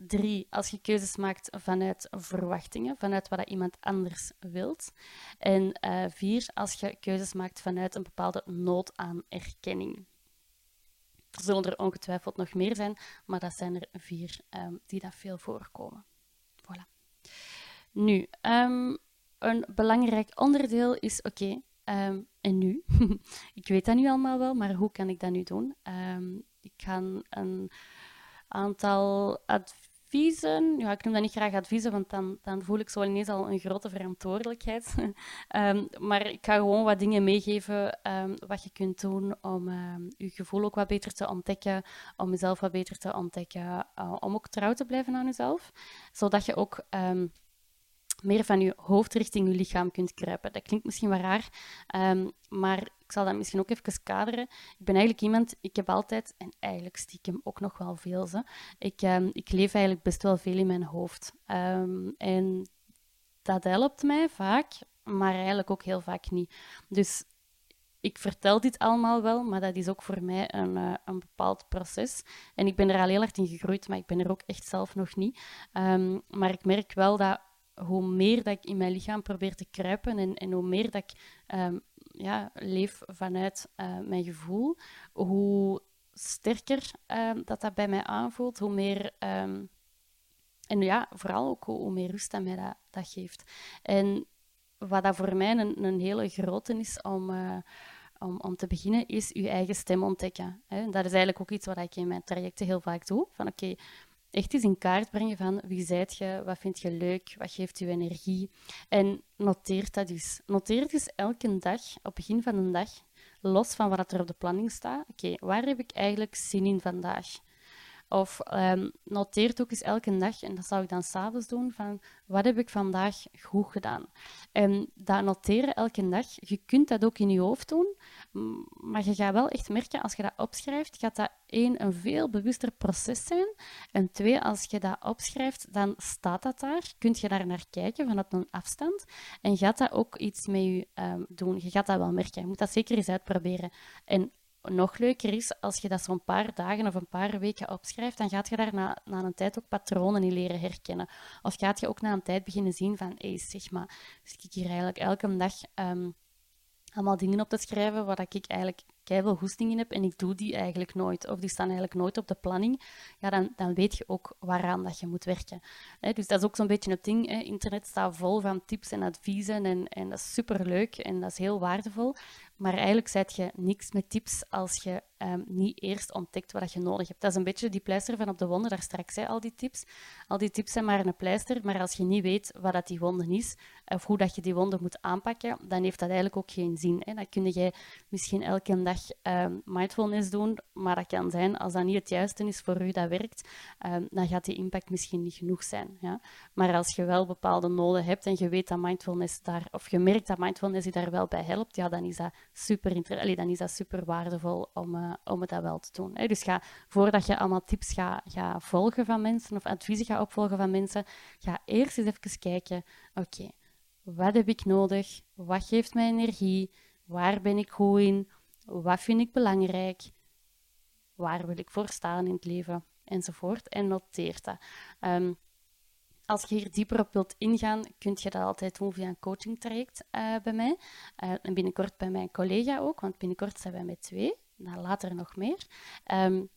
Drie, als je keuzes maakt vanuit verwachtingen, vanuit wat iemand anders wilt. En uh, vier, als je keuzes maakt vanuit een bepaalde nood aan erkenning. Er zullen er ongetwijfeld nog meer zijn, maar dat zijn er vier um, die dat veel voorkomen. Voilà. Nu, um, een belangrijk onderdeel is, oké, um, en nu? ik weet dat nu allemaal wel, maar hoe kan ik dat nu doen? ik ga een aantal adviezen adviezen. Ja, ik noem dat niet graag adviezen, want dan, dan voel ik zo ineens al een grote verantwoordelijkheid. Ehm, maar ik ga gewoon wat dingen meegeven um, wat je kunt doen om je gevoel ook wat beter te ontdekken, om jezelf wat beter te ontdekken, uh, om ook trouw te blijven aan jezelf, zodat je ook meer van je hoofd richting je lichaam kunt kruipen. Dat klinkt misschien wel raar, maar ik zal dat misschien ook even kaderen. Ik ben eigenlijk iemand, ik heb altijd, en eigenlijk stiekem ook nog wel veel, ik, um, ik leef eigenlijk best wel veel in mijn hoofd. Um, en dat helpt mij vaak, maar eigenlijk ook heel vaak niet. Dus ik vertel dit allemaal wel, maar dat is ook voor mij een, uh, een bepaald proces. En ik ben er al heel hard in gegroeid, maar ik ben er ook echt zelf nog niet. Um, maar ik merk wel dat hoe meer dat ik in mijn lichaam probeer te kruipen en, en hoe meer dat ik ja, leef vanuit uh, mijn gevoel, hoe sterker um, dat dat bij mij aanvoelt, hoe meer... Um, en ja, vooral ook hoe, meer rust dat mij dat, geeft. En wat dat voor mij een, een hele grote is om... Uh, om, om te beginnen, is je eigen stem ontdekken. Hè. Dat is eigenlijk ook iets wat ik in mijn trajecten heel vaak doe. Van oké, echt eens in kaart brengen van wie zijt je, wat vind je leuk, wat geeft je energie. En noteer dat dus. Noteer dus elke dag, op het begin van een dag, los van wat er op de planning staat. Oké, waar heb ik eigenlijk zin in vandaag? Of um, noteer ook eens elke dag, en dat zou ik dan s'avonds doen, van wat heb ik vandaag goed gedaan? En dat noteren elke dag, je kunt dat ook in je hoofd doen, maar je gaat wel echt merken, als je dat opschrijft, gaat dat één, een veel bewuster proces zijn. En twee, als je dat opschrijft, dan staat dat daar. Kun je daar naar kijken vanuit een afstand. En gaat dat ook iets met je um, doen. Je gaat dat wel merken. Je moet dat zeker eens uitproberen. En nog leuker is, als je dat zo'n paar dagen of een paar weken opschrijft, dan gaat je daar na, na een tijd ook patronen in leren herkennen. Of gaat je ook na een tijd beginnen zien van, hé, hey, zeg maar, dus ik hier eigenlijk elke dag um, allemaal dingen op te schrijven waar ik eigenlijk veel in heb en ik doe die eigenlijk nooit, of die staan eigenlijk nooit op de planning, ja, dan, dan weet je ook waaraan dat je moet werken. dus dat is ook zo'n beetje het ding. Internet staat vol van tips en adviezen en, en dat is superleuk en dat is heel waardevol. Maar eigenlijk zet je niks met tips als je um, niet eerst ontdekt wat je nodig hebt. Dat is een beetje die pleister van op de wonden daar straks, hè, al die tips. Al die tips zijn maar een pleister, maar als je niet weet wat dat die wonden is, of hoe dat je die wonden moet aanpakken, dan heeft dat eigenlijk ook geen zin. Hè. Dan kun je misschien elke dag um, mindfulness doen, maar dat kan zijn, als dat niet het juiste is voor u dat werkt, um, dan gaat die impact misschien niet genoeg zijn. Ja. Maar als je wel bepaalde noden hebt en je weet dat mindfulness daar, of je merkt dat mindfulness je daar wel bij helpt, ja, dan is dat super, Allee, dan is dat super waardevol om, uh, om het dat wel te doen. Hè. Dus ga, voordat je allemaal tips gaat ga volgen van mensen of adviezen gaat opvolgen van mensen, ga eerst eens even kijken, oké, wat heb ik nodig? Wat geeft mij energie? Waar ben ik goed in? Wat vind ik belangrijk? Waar wil ik voor staan in het leven? Enzovoort. En noteer dat. Um, als je hier dieper op wilt ingaan, kun je dat altijd doen via een coachingtraject uh, bij mij. Uh, en binnenkort bij mijn collega ook, want binnenkort zijn wij met twee. Nou, later nog meer. Um,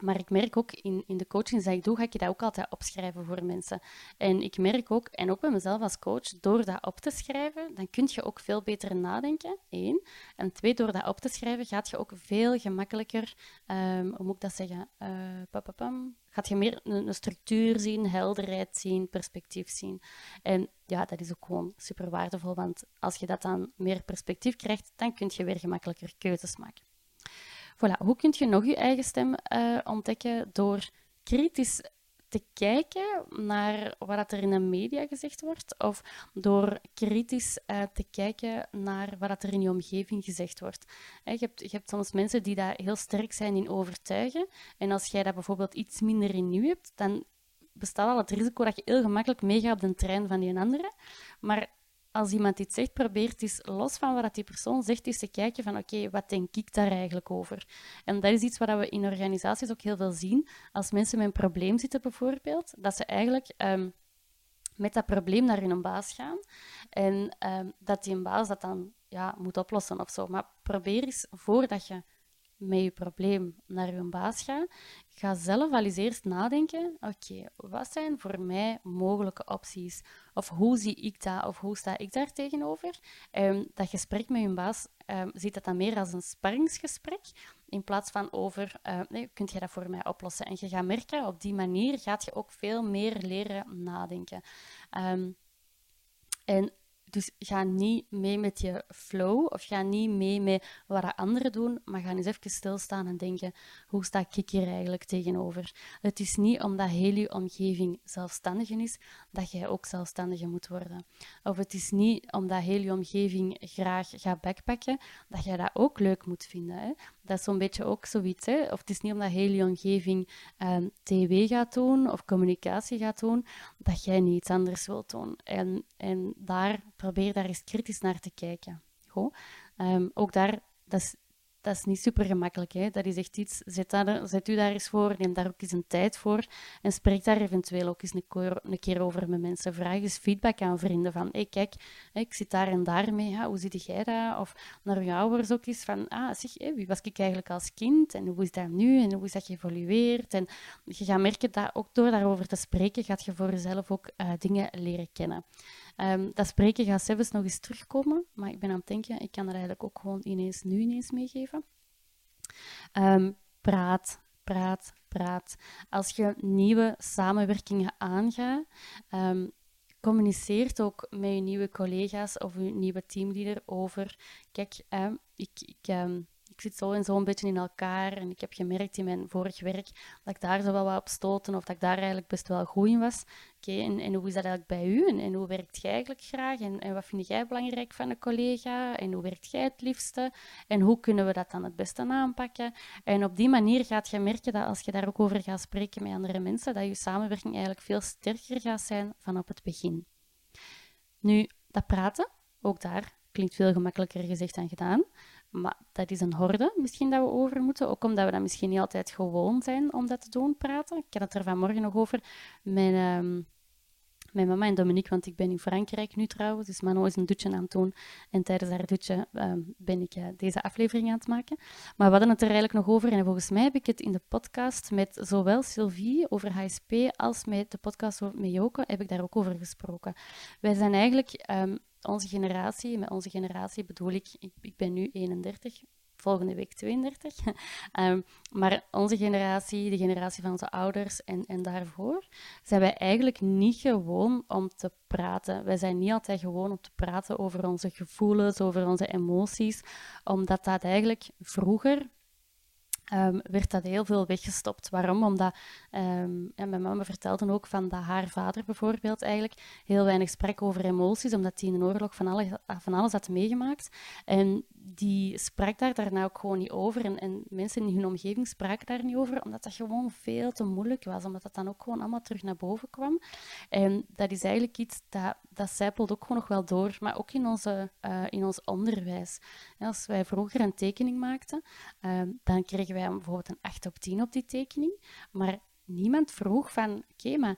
maar ik merk ook in, in de coachings die ik doe, ga ik dat ook altijd opschrijven voor mensen. En ik merk ook, en ook bij mezelf als coach, door dat op te schrijven, dan kun je ook veel beter nadenken, één. En twee, door dat op te schrijven, gaat je ook veel gemakkelijker, um, hoe moet ik dat zeggen, papapam, gaat je meer een, een, structuur zien, helderheid zien, perspectief zien. En ja, dat is ook gewoon super waardevol, want als je dat dan meer perspectief krijgt, dan kun je weer gemakkelijker keuzes maken. Voilà, hoe kun je nog je eigen stem uh, ontdekken? Door kritisch te kijken naar wat er in de media gezegd wordt, of door kritisch uh, te kijken naar wat er in je omgeving gezegd wordt. je, hebt, je hebt soms mensen die daar heel sterk zijn in overtuigen, en als jij dat bijvoorbeeld iets minder in nu hebt, dan bestaat al het risico dat je heel gemakkelijk meegaat op de trein van die andere. Maar als iemand iets zegt, probeert eens los van wat die persoon zegt, eens te kijken van oké, wat denk ik daar eigenlijk over? En dat is iets wat we in organisaties ook heel veel zien. Als mensen met een probleem zitten bijvoorbeeld, dat ze eigenlijk um, met dat probleem naar hun baas gaan en um, dat die baas dat dan ja, moet oplossen of zo. Maar probeer eens, voordat je met je probleem naar je baas gaat, ga zelf al eens eerst nadenken, oké, wat zijn voor mij mogelijke opties? Of hoe zie ik dat? Of hoe sta ik daar tegenover? Um, dat gesprek met je baas um, ziet dat dan meer als een sparringsgesprek. in plaats van over, uh, nee, kunt je dat voor mij oplossen? En je gaat merken, op die manier gaat je ook veel meer leren nadenken. Um, en dus ga niet mee met je flow of ga niet mee met wat anderen doen, maar ga eens even stilstaan en denken, hoe sta ik hier eigenlijk tegenover? Het is niet omdat heel je omgeving zelfstandig is, dat jij ook zelfstandiger moet worden. Of het is niet omdat heel je omgeving graag gaat backpacken, dat jij dat ook leuk moet vinden. Hè? Dat is zo'n beetje ook zoiets. Hè? Of het is niet omdat je omgeving ehm, tv gaat doen of communicatie gaat doen, dat jij niet iets anders wilt doen. En, en daar probeer daar eens kritisch naar te kijken. Goh. Ehm, ook daar, dat is dat is niet super gemakkelijk. Dat is echt iets, zet, daar, zet u daar eens voor, neem daar ook eens een tijd voor en spreek daar eventueel ook eens een keer, over met mensen. Vraag eens feedback aan vrienden van, hey, kijk, ik zit daar en daar mee, hoe zit jij dat? Of naar jouw ouders ook eens van, ah, zeg, wie was ik eigenlijk als kind en hoe is dat nu en hoe is dat geëvolueerd? En je gaat merken dat ook door daarover te spreken, gaat je voor jezelf ook uh, dingen leren kennen. Um, dat spreken gaat zelfs nog eens terugkomen, maar ik ben aan het denken, ik kan er eigenlijk ook gewoon ineens, nu ineens meegeven. Um, praat, praat, praat. Als je nieuwe samenwerkingen aangaat, um, communiceert ook met je nieuwe collega's of je nieuwe teamleader over, kijk, ik, ik ik zit zo en zo een beetje in elkaar. En ik heb gemerkt in mijn vorig werk dat ik daar zo wel wat op stoten of dat ik daar eigenlijk best wel goed in was. Oké, en, en, hoe is dat eigenlijk bij u? En, en hoe werkt jij eigenlijk graag? En, en, wat vind jij belangrijk van een collega? En hoe werkt jij het liefste? En hoe kunnen we dat dan het beste aanpakken? En op die manier gaat je merken dat als je daar ook over gaat spreken met andere mensen, dat je samenwerking eigenlijk veel sterker gaat zijn van op het begin. Nu, dat praten, ook daar klinkt veel gemakkelijker gezegd dan gedaan. Maar dat is een horde misschien dat we over moeten. Ook omdat we dat misschien niet altijd gewoon zijn om dat te doen, praten. Ik had het er vanmorgen nog over. Mijn, um, mijn mama en Dominique, want ik ben in Frankrijk nu trouwens. Dus Mano is een dutje aan het doen. En tijdens haar dutje um, ben ik uh, deze aflevering aan het maken. Maar we hadden het er eigenlijk nog over. En volgens mij heb ik het in de podcast met zowel Sylvie over HSP als met de podcast met Joke, heb ik daar ook over gesproken. Wij zijn eigenlijk um, onze generatie, met onze generatie bedoel ik, ik, ben nu 31, volgende week 32. um, ehm, maar onze generatie, de generatie van onze ouders en, en daarvoor, zijn wij eigenlijk niet gewoon om te praten. Wij zijn niet altijd gewoon om te praten over onze gevoelens, over onze emoties, omdat dat eigenlijk vroeger um, werd dat heel veel weggestopt. Waarom? Omdat, ja, mijn mama vertelde ook van dat haar vader bijvoorbeeld eigenlijk heel weinig sprak over emoties, omdat hij in een oorlog van alles, van alles had meegemaakt. En die sprak daar daarna ook gewoon niet over. En, en, mensen in hun omgeving spraken daar niet over, omdat dat gewoon veel te moeilijk was. Omdat dat dan ook gewoon allemaal terug naar boven kwam. En dat is eigenlijk iets dat, dat zijpelt ook gewoon nog wel door. Maar ook in, onze, uh, in ons onderwijs. als wij vroeger een tekening maakten, uh, dan kregen wij bijvoorbeeld een 8 op 10 op die tekening. Maar niemand vroeg van, oké, maar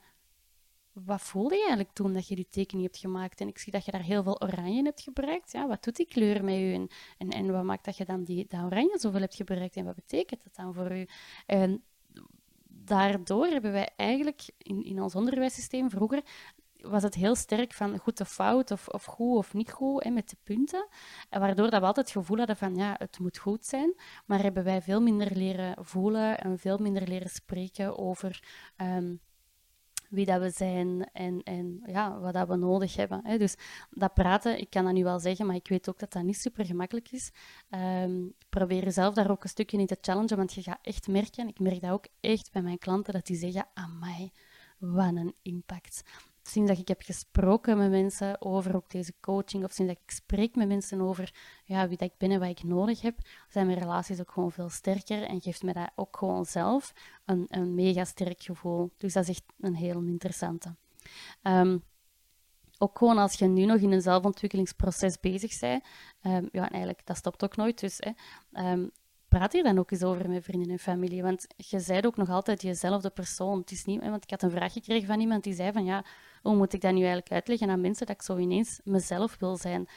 wat voelde je eigenlijk toen dat je die tekening hebt gemaakt? En ik zie dat je daar heel veel oranje hebt gebruikt. Ja, wat doet die kleur met je? En, en, en wat maakt dat je dan die, dat oranje zoveel hebt gebruikt? En wat betekent dat dan voor je? En daardoor hebben wij eigenlijk in, in ons onderwijssysteem vroeger was het heel sterk van goed of fout, of, of goed of niet goed, met de punten. En waardoor dat we altijd het gevoel hadden van, ja, het moet goed zijn. Maar hebben wij veel minder leren voelen en veel minder leren spreken over... Um, wie dat we zijn en, en ja, wat dat we nodig hebben. Hè. Dus dat praten, ik kan dat nu wel zeggen, maar ik weet ook dat dat niet super gemakkelijk is. Um, probeer jezelf daar ook een stukje in te challengen, want je gaat echt merken, ik merk dat ook echt bij mijn klanten, dat die zeggen, amai, wat een impact sinds dat ik heb gesproken met mensen over ook deze coaching, of sinds dat ik spreek met mensen over ja, wie dat ik ben en wat ik nodig heb, zijn mijn relaties ook gewoon veel sterker en geeft me dat ook gewoon zelf een, een mega sterk gevoel. Dus dat is echt een heel interessante. Um, ook gewoon als je nu nog in een zelfontwikkelingsproces bezig bent, um, ja, eigenlijk, dat stopt ook nooit. Dus hè, um, praat hier dan ook eens over met vrienden en familie. Want je zijt ook nog altijd jezelfde persoon. Het is niet, want ik had een vraag gekregen van iemand die zei van ja, hoe moet ik dat nu eigenlijk uitleggen aan mensen dat ik zo ineens mezelf wil zijn?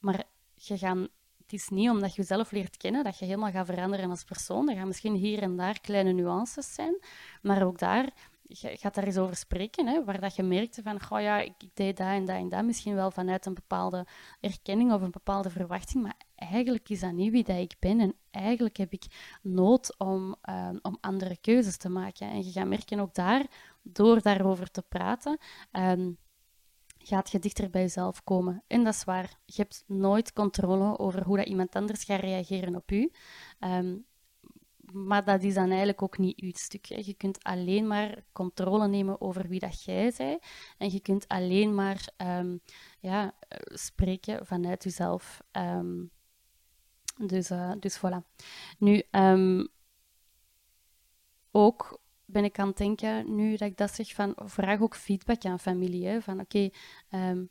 Maar je het is niet omdat je jezelf leert kennen dat je helemaal gaat veranderen als persoon. Er gaan misschien hier en daar kleine nuances zijn, maar ook daar gaat daar eens over spreken, hè, waar dat je merkte van, goh ja, ik, ik, deed dat en dat en dat, misschien wel vanuit een bepaalde erkenning of een bepaalde verwachting, maar eigenlijk is dat niet wie dat ik ben en eigenlijk heb ik nood om, ehm, om andere keuzes te maken. En je gaat merken ook daar, door daarover te praten, um, gaat je dichter bij jezelf komen. En dat is waar. Je hebt nooit controle over hoe dat iemand anders gaat reageren op u. Ehm, maar dat is dan eigenlijk ook niet uw stuk. Je kunt alleen maar controle nemen over wie dat jij bent. En je kunt alleen maar ja, spreken vanuit jezelf. Dus, uh, dus voilà. Nu, um, ook ben ik aan het denken, nu dat ik dat zeg, van vraag ook feedback aan familie. Van oké, okay,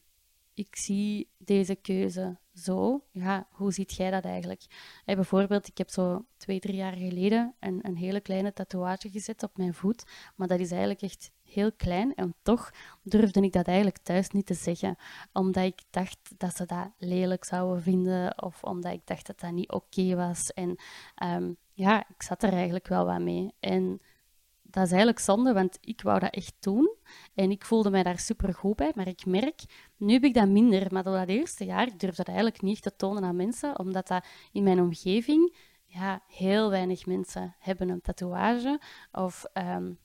ik zie deze keuze zo. Ja, hoe ziet jij dat eigenlijk? Bijvoorbeeld, ik heb zo twee, drie jaar geleden een, een hele kleine tatoeage gezet op mijn voet. Maar dat is eigenlijk echt heel klein. En toch durfde ik dat eigenlijk thuis niet te zeggen. Omdat ik dacht dat ze dat lelijk zouden vinden. Of omdat ik dacht dat dat niet oké was. En um, ja, ik zat er eigenlijk wel wat mee. En dat is eigenlijk zonde, want ik wou dat echt doen. En ik voelde mij daar super goed bij. Maar ik merk, nu heb ik dat minder. Maar dat eerste jaar, ik durfde dat eigenlijk niet te tonen aan mensen, omdat dat in mijn omgeving, ja, heel weinig mensen hebben een tatoeage. Of um,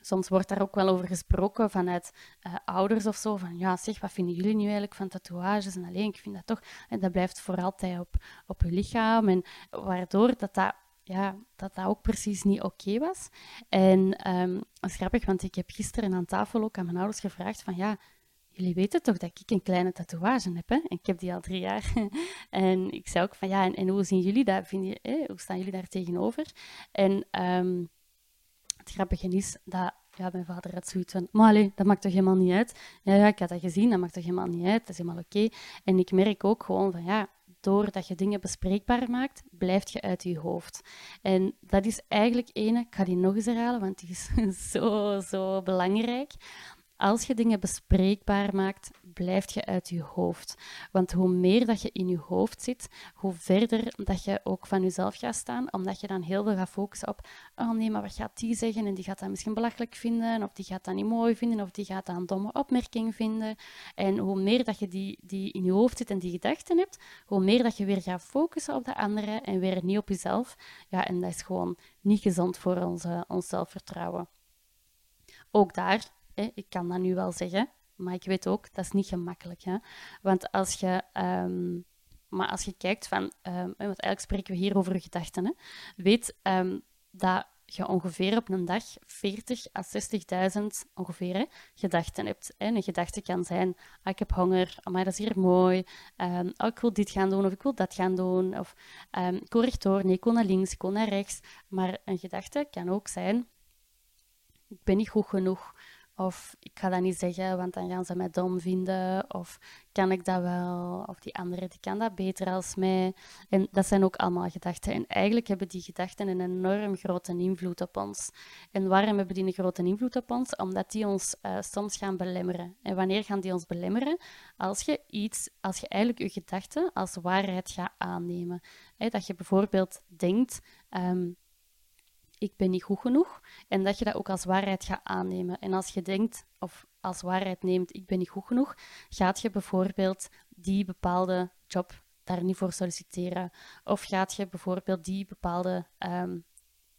soms wordt daar ook wel over gesproken vanuit uh, ouders of zo. Van ja, zeg, wat vinden jullie nu eigenlijk van tatoeages? En alleen, ik vind dat toch, en dat blijft voor altijd op, op je lichaam. En waardoor dat dat ja, dat dat ook precies niet oké was. En um, dat is grappig, want ik heb gisteren aan tafel ook aan mijn ouders gevraagd van ja, jullie weten toch dat ik een kleine tatoeage heb, hè? En ik heb die al drie jaar. en ik zei ook van ja, en, en hoe zien jullie dat? Vind je? Hoe staan jullie daar tegenover? En um, het grappige is dat ja, mijn vader had zoiets van, maar dat maakt toch helemaal niet uit. Ja, ja, ik had dat gezien, dat maakt toch helemaal niet uit, dat is helemaal oké. En ik merk ook gewoon van, ja, doordat je dingen bespreekbaar maakt, blijft je uit je hoofd. En dat is eigenlijk ene, ik ga die nog eens herhalen, want die is zo, zo belangrijk. Als je dingen bespreekbaar maakt, blijf je uit je hoofd. Want hoe meer dat je in je hoofd zit, hoe verder dat je ook van jezelf gaat staan, omdat je dan heel veel gaat focussen op, oh nee, maar wat gaat die zeggen? En die gaat dat misschien belachelijk vinden, of die gaat dat niet mooi vinden, of die gaat dat een domme opmerking vinden. En hoe meer dat je die, die in je hoofd zit en die gedachten hebt, hoe meer dat je weer gaat focussen op de andere en weer niet op jezelf. Ja, en dat is gewoon niet gezond voor ons, ons zelfvertrouwen. Ook daar ik kan dat nu wel zeggen, maar ik weet ook, dat is niet gemakkelijk. Hè? Want als je, um, maar als je kijkt van, um, want eigenlijk spreken we hier over gedachten, hè? weet um, dat je ongeveer op een dag 40 à 60.000 ongeveer gedachten hebt. Hè. Een gedachte kan zijn, ah, ik heb honger, maar dat is hier mooi, oh, ik wil dit gaan doen of ik wil dat gaan doen, of um, ik rechtdoor, nee, ik wil naar links, ik wil naar rechts. Maar een gedachte kan ook zijn, ik ben niet goed genoeg, of ik ga dat niet zeggen, want dan gaan ze mij dom vinden. Of kan ik dat wel? Of die andere die kan dat beter als mij. En dat zijn ook allemaal gedachten. En eigenlijk hebben die gedachten een enorm grote invloed op ons. En waarom hebben die een grote invloed op ons? Omdat die ons uh, soms gaan belemmeren. En wanneer gaan die ons belemmeren? Als je iets, als je eigenlijk je gedachten als waarheid gaat aannemen. dat je bijvoorbeeld denkt. Um, ik ben niet goed genoeg. En dat je dat ook als waarheid gaat aannemen. En als je denkt, of als waarheid neemt, ik ben niet goed genoeg, gaat je bijvoorbeeld die bepaalde job daar niet voor solliciteren. Of gaat je bijvoorbeeld die bepaalde um,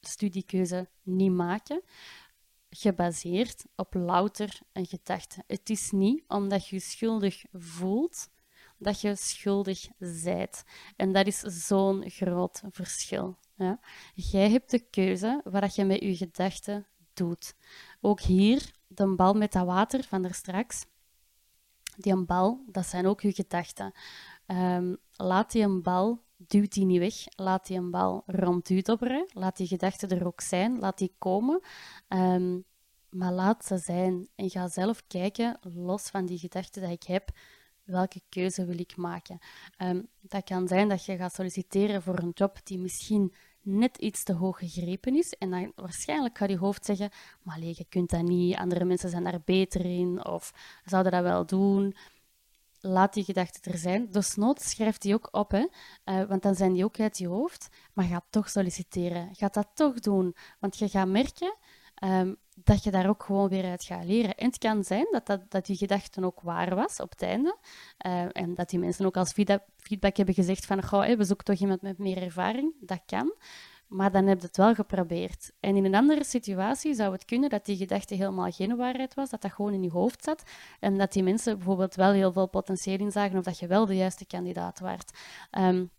studiekeuze niet maken, gebaseerd op louter een gedachte. Het is niet omdat je je schuldig voelt dat je schuldig zijt. En dat is zo'n groot verschil. Ja. Jij hebt de keuze wat je met je gedachten doet. Ook hier, de bal met dat water van er straks. Die een bal, dat zijn ook je gedachten. Um, laat die een bal, duw die niet weg. Laat die een bal rond u dobberen. Laat die gedachten er ook zijn. Laat die komen. Um, maar laat ze zijn. En ga zelf kijken, los van die gedachten die ik heb, welke keuze wil ik maken. Um, dat kan zijn dat je gaat solliciteren voor een job die misschien net iets te hoog gegrepen is. En dan waarschijnlijk gaat je hoofd zeggen, maar nee, je kunt dat niet, andere mensen zijn daar beter in, of zouden dat wel doen. Laat die gedachten er zijn. Dus nood schrijf die ook op, hè? Uh, want dan zijn die ook uit je hoofd. Maar ga toch solliciteren. Ga dat toch doen. Want je gaat merken, um, dat je daar ook gewoon weer uit gaat leren. En het kan zijn dat, dat, dat die gedachten ook waar was op het einde. Uh, en dat die mensen ook als feedback hebben gezegd van, goh, we zoeken toch iemand met meer ervaring. Dat kan. Maar dan heb je het wel geprobeerd. En in een andere situatie zou het kunnen dat die gedachte helemaal geen waarheid was, dat dat gewoon in je hoofd zat. En dat die mensen bijvoorbeeld wel heel veel potentieel inzagen of dat je wel de juiste kandidaat waart. Um,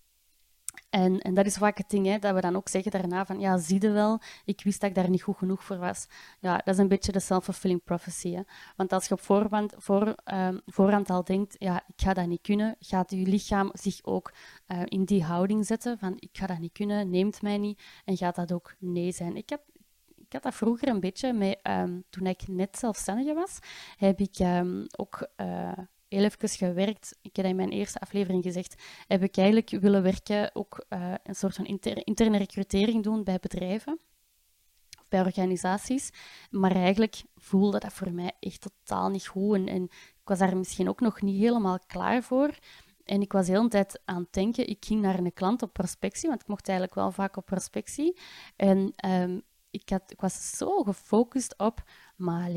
en, en dat is vaak het ding, hè, dat we dan ook zeggen daarna van, ja, zie je wel, ik wist dat ik daar niet goed genoeg voor was. Ja, dat is een beetje de self-fulfilling prophecy. Hè. Want als je op voorhand, voor, um, voorhand al denkt, ja, ik ga dat niet kunnen, gaat je lichaam zich ook uh, in die houding zetten van, ik ga dat niet kunnen, neemt mij niet, en gaat dat ook nee zijn. Ik heb ik had dat vroeger een beetje met, um, toen ik net zelfstandige was, heb ik um, ook uh, heel even gewerkt. Ik heb in mijn eerste aflevering gezegd. Heb ik eigenlijk willen werken, ook uh, een soort van inter interne recrutering doen bij bedrijven of bij organisaties. Maar eigenlijk voelde dat voor mij echt totaal niet goed. En, ik was daar misschien ook nog niet helemaal klaar voor. En ik was de hele tijd aan het denken. Ik ging naar een klant op prospectie, want ik mocht eigenlijk wel vaak op prospectie. En um, ik, had, ik was zo gefocust op, maar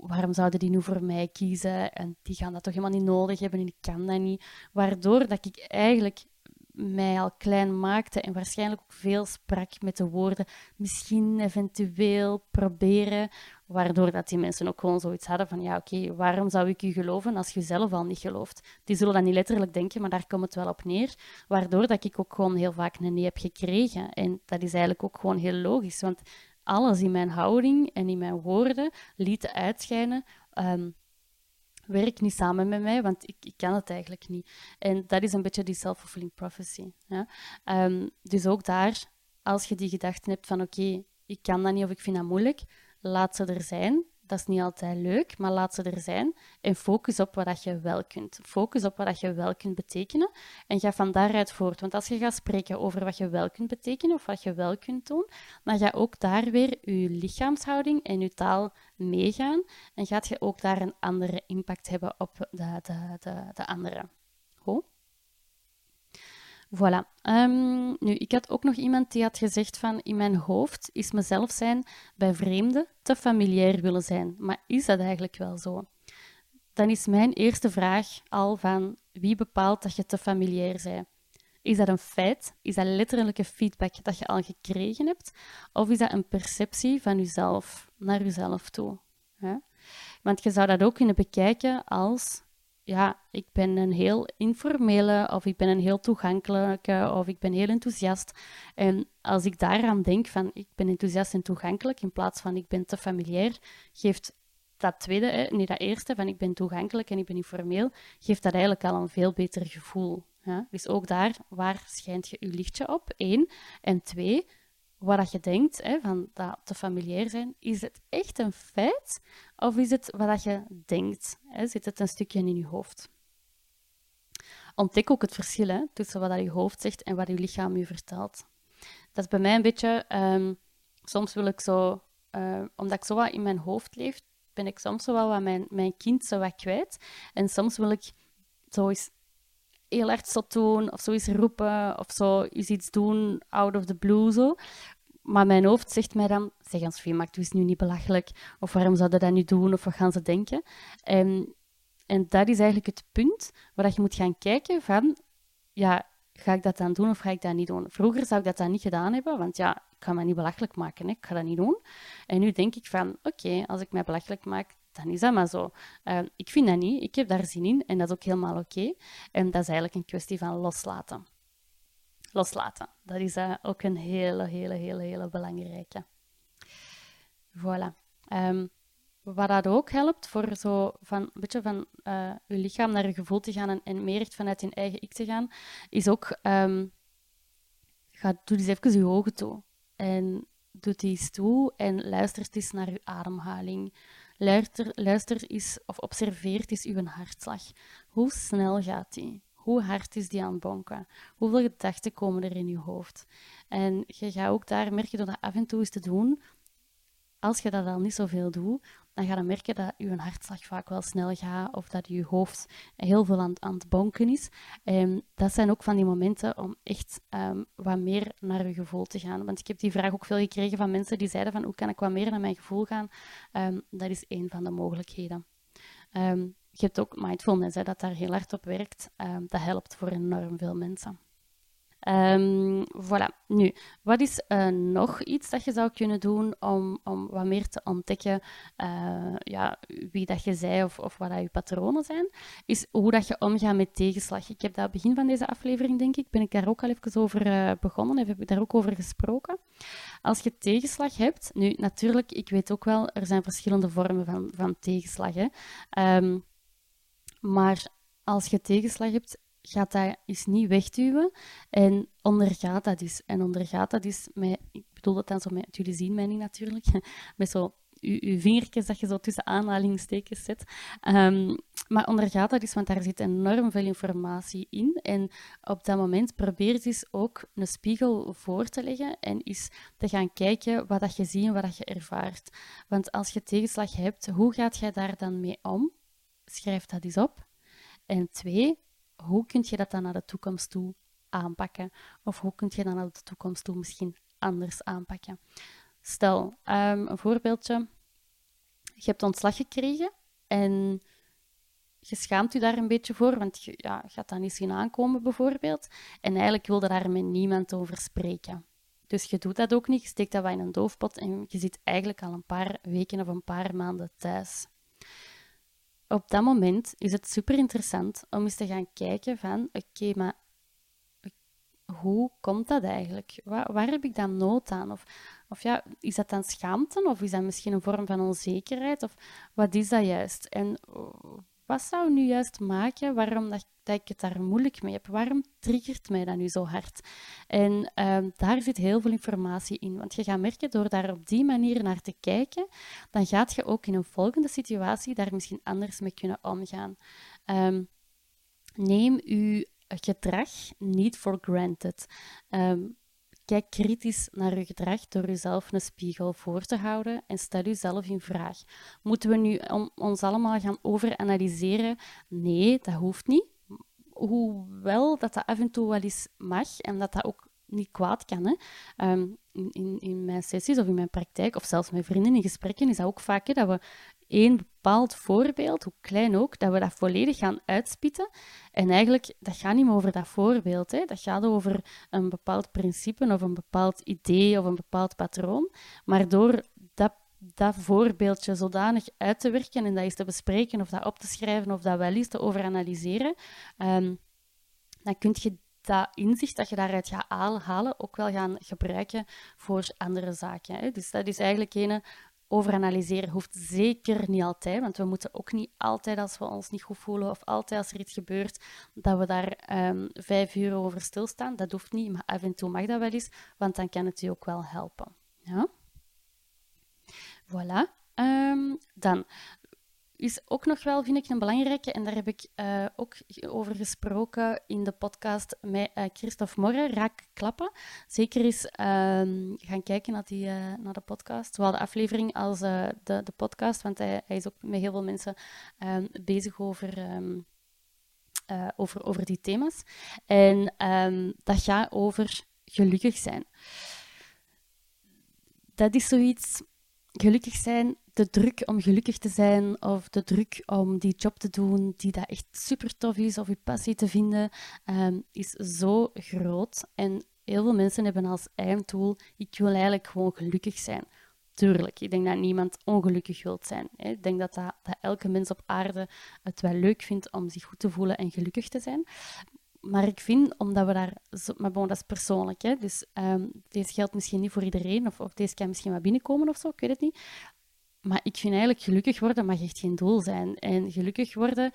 waarom zouden die nu voor mij kiezen? En die gaan dat toch helemaal niet nodig hebben en ik kan dat niet. Waardoor dat ik eigenlijk mij al klein maakte en waarschijnlijk ook veel sprak met de woorden misschien, eventueel, proberen, waardoor dat die mensen ook gewoon zoiets hadden van ja, oké, waarom zou ik u geloven als je zelf al niet gelooft? Die zullen dat niet letterlijk denken, maar daar komt het wel op neer, waardoor dat ik ook gewoon heel vaak een nee heb gekregen. En dat is eigenlijk ook gewoon heel logisch, want alles in mijn houding en in mijn woorden lieten uitschijnen. Um, werk niet samen met mij, want ik, ik, kan het eigenlijk niet. En dat is een beetje die self-fulfilling prophecy. Ja? Um, dus ook daar, als je die gedachten hebt van oké, ik kan dat niet of ik vind dat moeilijk, laat ze er zijn. Dat is niet altijd leuk, maar laat ze er zijn. En focus op wat je wel kunt. Focus op wat je wel kunt betekenen. En ga van daaruit voort. Want als je gaat spreken over wat je wel kunt betekenen of wat je wel kunt doen, dan ga ook daar weer je lichaamshouding en je taal meegaan. En gaat je ook daar een andere impact hebben op de, de, de, de anderen. Voilà. Um, nu, ik had ook nog iemand die had gezegd van in mijn hoofd is mezelf zijn bij vreemden te familiair willen zijn. Maar is dat eigenlijk wel zo? Dan is mijn eerste vraag al van wie bepaalt dat je te familiair bent? Is dat een feit? Is dat letterlijke feedback dat je al gekregen hebt? Of is dat een perceptie van jezelf naar jezelf toe? Want je zou dat ook kunnen bekijken als ja, ik ben een heel informele of ik ben een heel toegankelijke of ik ben heel enthousiast. En als ik daaraan denk van ik ben enthousiast en toegankelijk in plaats van ik ben te familiair, geeft dat tweede, nee, dat eerste van ik ben toegankelijk en ik ben informeel, geeft dat eigenlijk al een veel beter gevoel. Dus ook daar, waar schijnt je je lichtje op? Eén. En twee, wat je denkt, hè, van dat te familiair zijn, is het echt een feit of is het wat je denkt? Hè? Zit het een stukje in je hoofd? Ontdek ook het verschil hè, tussen wat je hoofd zegt en wat je lichaam je vertelt. Dat is bij mij een beetje, um, soms wil ik zo, uh, omdat ik zo wat in mijn hoofd leef, ben ik soms zo wat mijn, mijn kind zo kwijt. En soms wil ik zo eens heel hard zo doen, of zo eens roepen, of zo eens iets doen out of the blue zo. Maar mijn hoofd zegt mij dan, zeg ons veel, maakt is nu niet belachelijk, of waarom zouden dat nu doen, of wat gaan ze denken? En, en dat is eigenlijk het punt waar je moet gaan kijken van, ja, ga ik dat dan doen of ga ik dat niet doen? Vroeger zou ik dat dan niet gedaan hebben, want ja, ik ga me niet belachelijk maken, ik ga dat niet doen. En nu denk ik van, oké, als ik mij belachelijk maak, dan is dat maar zo. Uh, ik vind dat niet, ik heb daar zin in en dat is ook helemaal oké. En dat is eigenlijk een kwestie van loslaten. Loslaten, dat is uh, ook een hele, hele, hele, hele belangrijke. Voilà. Um, wat dat ook helpt voor zo van een beetje van je lichaam naar je gevoel te gaan en, meer echt vanuit je eigen ik te gaan, is ook um, ga, doe eens even je ogen toe. En doe die eens toe en luister eens naar je ademhaling. Luister, luister eens of observeer eens uw hartslag. Hoe snel gaat die? Hoe hard is die aan het bonken? Hoeveel gedachten komen er in je hoofd? En je gaat ook daar, merk je door dat af en toe eens te doen, als je dat al niet zoveel doet, dan ga je merken dat je hartslag vaak wel snel gaat of dat je hoofd heel veel aan, aan het bonken is. En dat zijn ook van die momenten om echt um, wat meer naar je gevoel te gaan. Want ik heb die vraag ook veel gekregen van mensen die zeiden van hoe kan ik wat meer naar mijn gevoel gaan? Um, dat is een van de mogelijkheden. Um, je hebt ook mindfulness, dat daar heel hard op werkt. dat helpt voor enorm veel mensen. Um, voilà. Nu, wat is uh, nog iets dat je zou kunnen doen om, om wat meer te ontdekken uh, ja, wie dat je zei of, of wat dat je patronen zijn? Is hoe dat je omgaat met tegenslag. Ik heb dat begin van deze aflevering, denk ik, ben ik daar ook al even over uh, begonnen en heb ik daar ook over gesproken. Als je tegenslag hebt, nu natuurlijk, ik weet ook wel, er zijn verschillende vormen van, van tegenslag. Hè. Um, maar als je tegenslag hebt, gaat dat is niet wegduwen en ondergaat dat is. En ondergaat dat is met, ik bedoel dat dan zo met, jullie zien mij niet natuurlijk, met zo je, vingertjes dat je zo tussen aanhalingstekens zet. Um, maar ondergaat dat is, want daar zit enorm veel informatie in. En op dat moment probeer je eens ook een spiegel voor te leggen en eens te gaan kijken wat dat je ziet en wat dat je ervaart. Want als je tegenslag hebt, hoe gaat jij daar dan mee om? Schrijf dat eens op. En twee, hoe kun je dat dan naar de toekomst toe aanpakken? Of hoe kun je dat naar de toekomst toe misschien anders aanpakken? Stel, um, een voorbeeldje. Je hebt ontslag gekregen en je schaamt je daar een beetje voor, want je ja, gaat dat niet zien aankomen bijvoorbeeld. En eigenlijk wilde daar met niemand over spreken. Dus je doet dat ook niet, je steekt dat wel in een doofpot en je zit eigenlijk al een paar weken of een paar maanden thuis op dat moment is het super interessant om eens te gaan kijken van, oké, maar hoe komt dat eigenlijk? Waar, heb ik dan nood aan? Of, of ja, is dat dan schaamte? Of is dat misschien een vorm van onzekerheid? Of wat is dat juist? En wat zou nu juist maken waarom dat, dat, ik het daar moeilijk mee heb? Waarom triggert mij dat nu zo hard? En ehm, daar zit heel veel informatie in. Want je gaat merken, door daar op die manier naar te kijken, dan gaat je ook in een volgende situatie daar misschien anders mee kunnen omgaan. Um, neem uw gedrag niet for granted. Um, Kijk kritisch naar je gedrag door jezelf een spiegel voor te houden en stel jezelf in vraag. Moeten we nu ons allemaal gaan overanalyseren? Nee, dat hoeft niet. Hoewel dat dat af en toe wel eens mag en dat dat ook niet kwaad kan. Hè. Ehm, in, in, mijn sessies of in mijn praktijk, of zelfs met vrienden in gesprekken, is dat ook vaak hè, dat we één bepaald voorbeeld, hoe klein ook, dat we dat volledig gaan uitspitten. En eigenlijk, dat gaat niet meer over dat voorbeeld. Hè. Dat gaat over een bepaald principe of een bepaald idee of een bepaald patroon. Maar door dat, dat voorbeeldje zodanig uit te werken en dat eens te bespreken of dat op te schrijven of dat wel eens te overanalyseren, um, dan kun je dat inzicht dat je daaruit gaat halen ook wel gaan gebruiken voor andere zaken. Hè. Dus dat is eigenlijk een overanalyseren hoeft zeker niet altijd, want we moeten ook niet altijd als we ons niet goed voelen of altijd als er iets gebeurt, dat we daar um, vijf uur over stilstaan. Dat hoeft niet, maar af en toe mag dat wel eens, want dan kan het je ook wel helpen. Ja? Voilà. Um, dan, is ook nog wel, vind ik, een belangrijke. En daar heb ik uh, ook over gesproken in de podcast met uh, Christophe Morre, Raak Klappen. Zeker eens uh, gaan kijken naar, die, uh, naar de podcast. Zowel de aflevering als de, de podcast, want hij, hij, is ook met heel veel mensen ehm, bezig over... Um, over, over die thema's. En dat gaat over gelukkig zijn. Dat is zoiets gelukkig zijn, de druk om gelukkig te zijn of de druk om die job te doen die dat echt super tof is of je passie te vinden, um, is zo groot. En heel veel mensen hebben als einddoel, ik wil eigenlijk gewoon gelukkig zijn. Tuurlijk, ik denk dat niemand ongelukkig wilt zijn. Hè. Ik denk dat, dat, elke mens op aarde het wel leuk vindt om zich goed te voelen en gelukkig te zijn maar ik vind, omdat we daar... Maar bon, dat is persoonlijk, hè. Dus um, deze geldt misschien niet voor iedereen, of, of deze kan misschien wat binnenkomen of zo, ik weet het niet. Maar ik vind eigenlijk, gelukkig worden mag echt geen doel zijn. En gelukkig worden,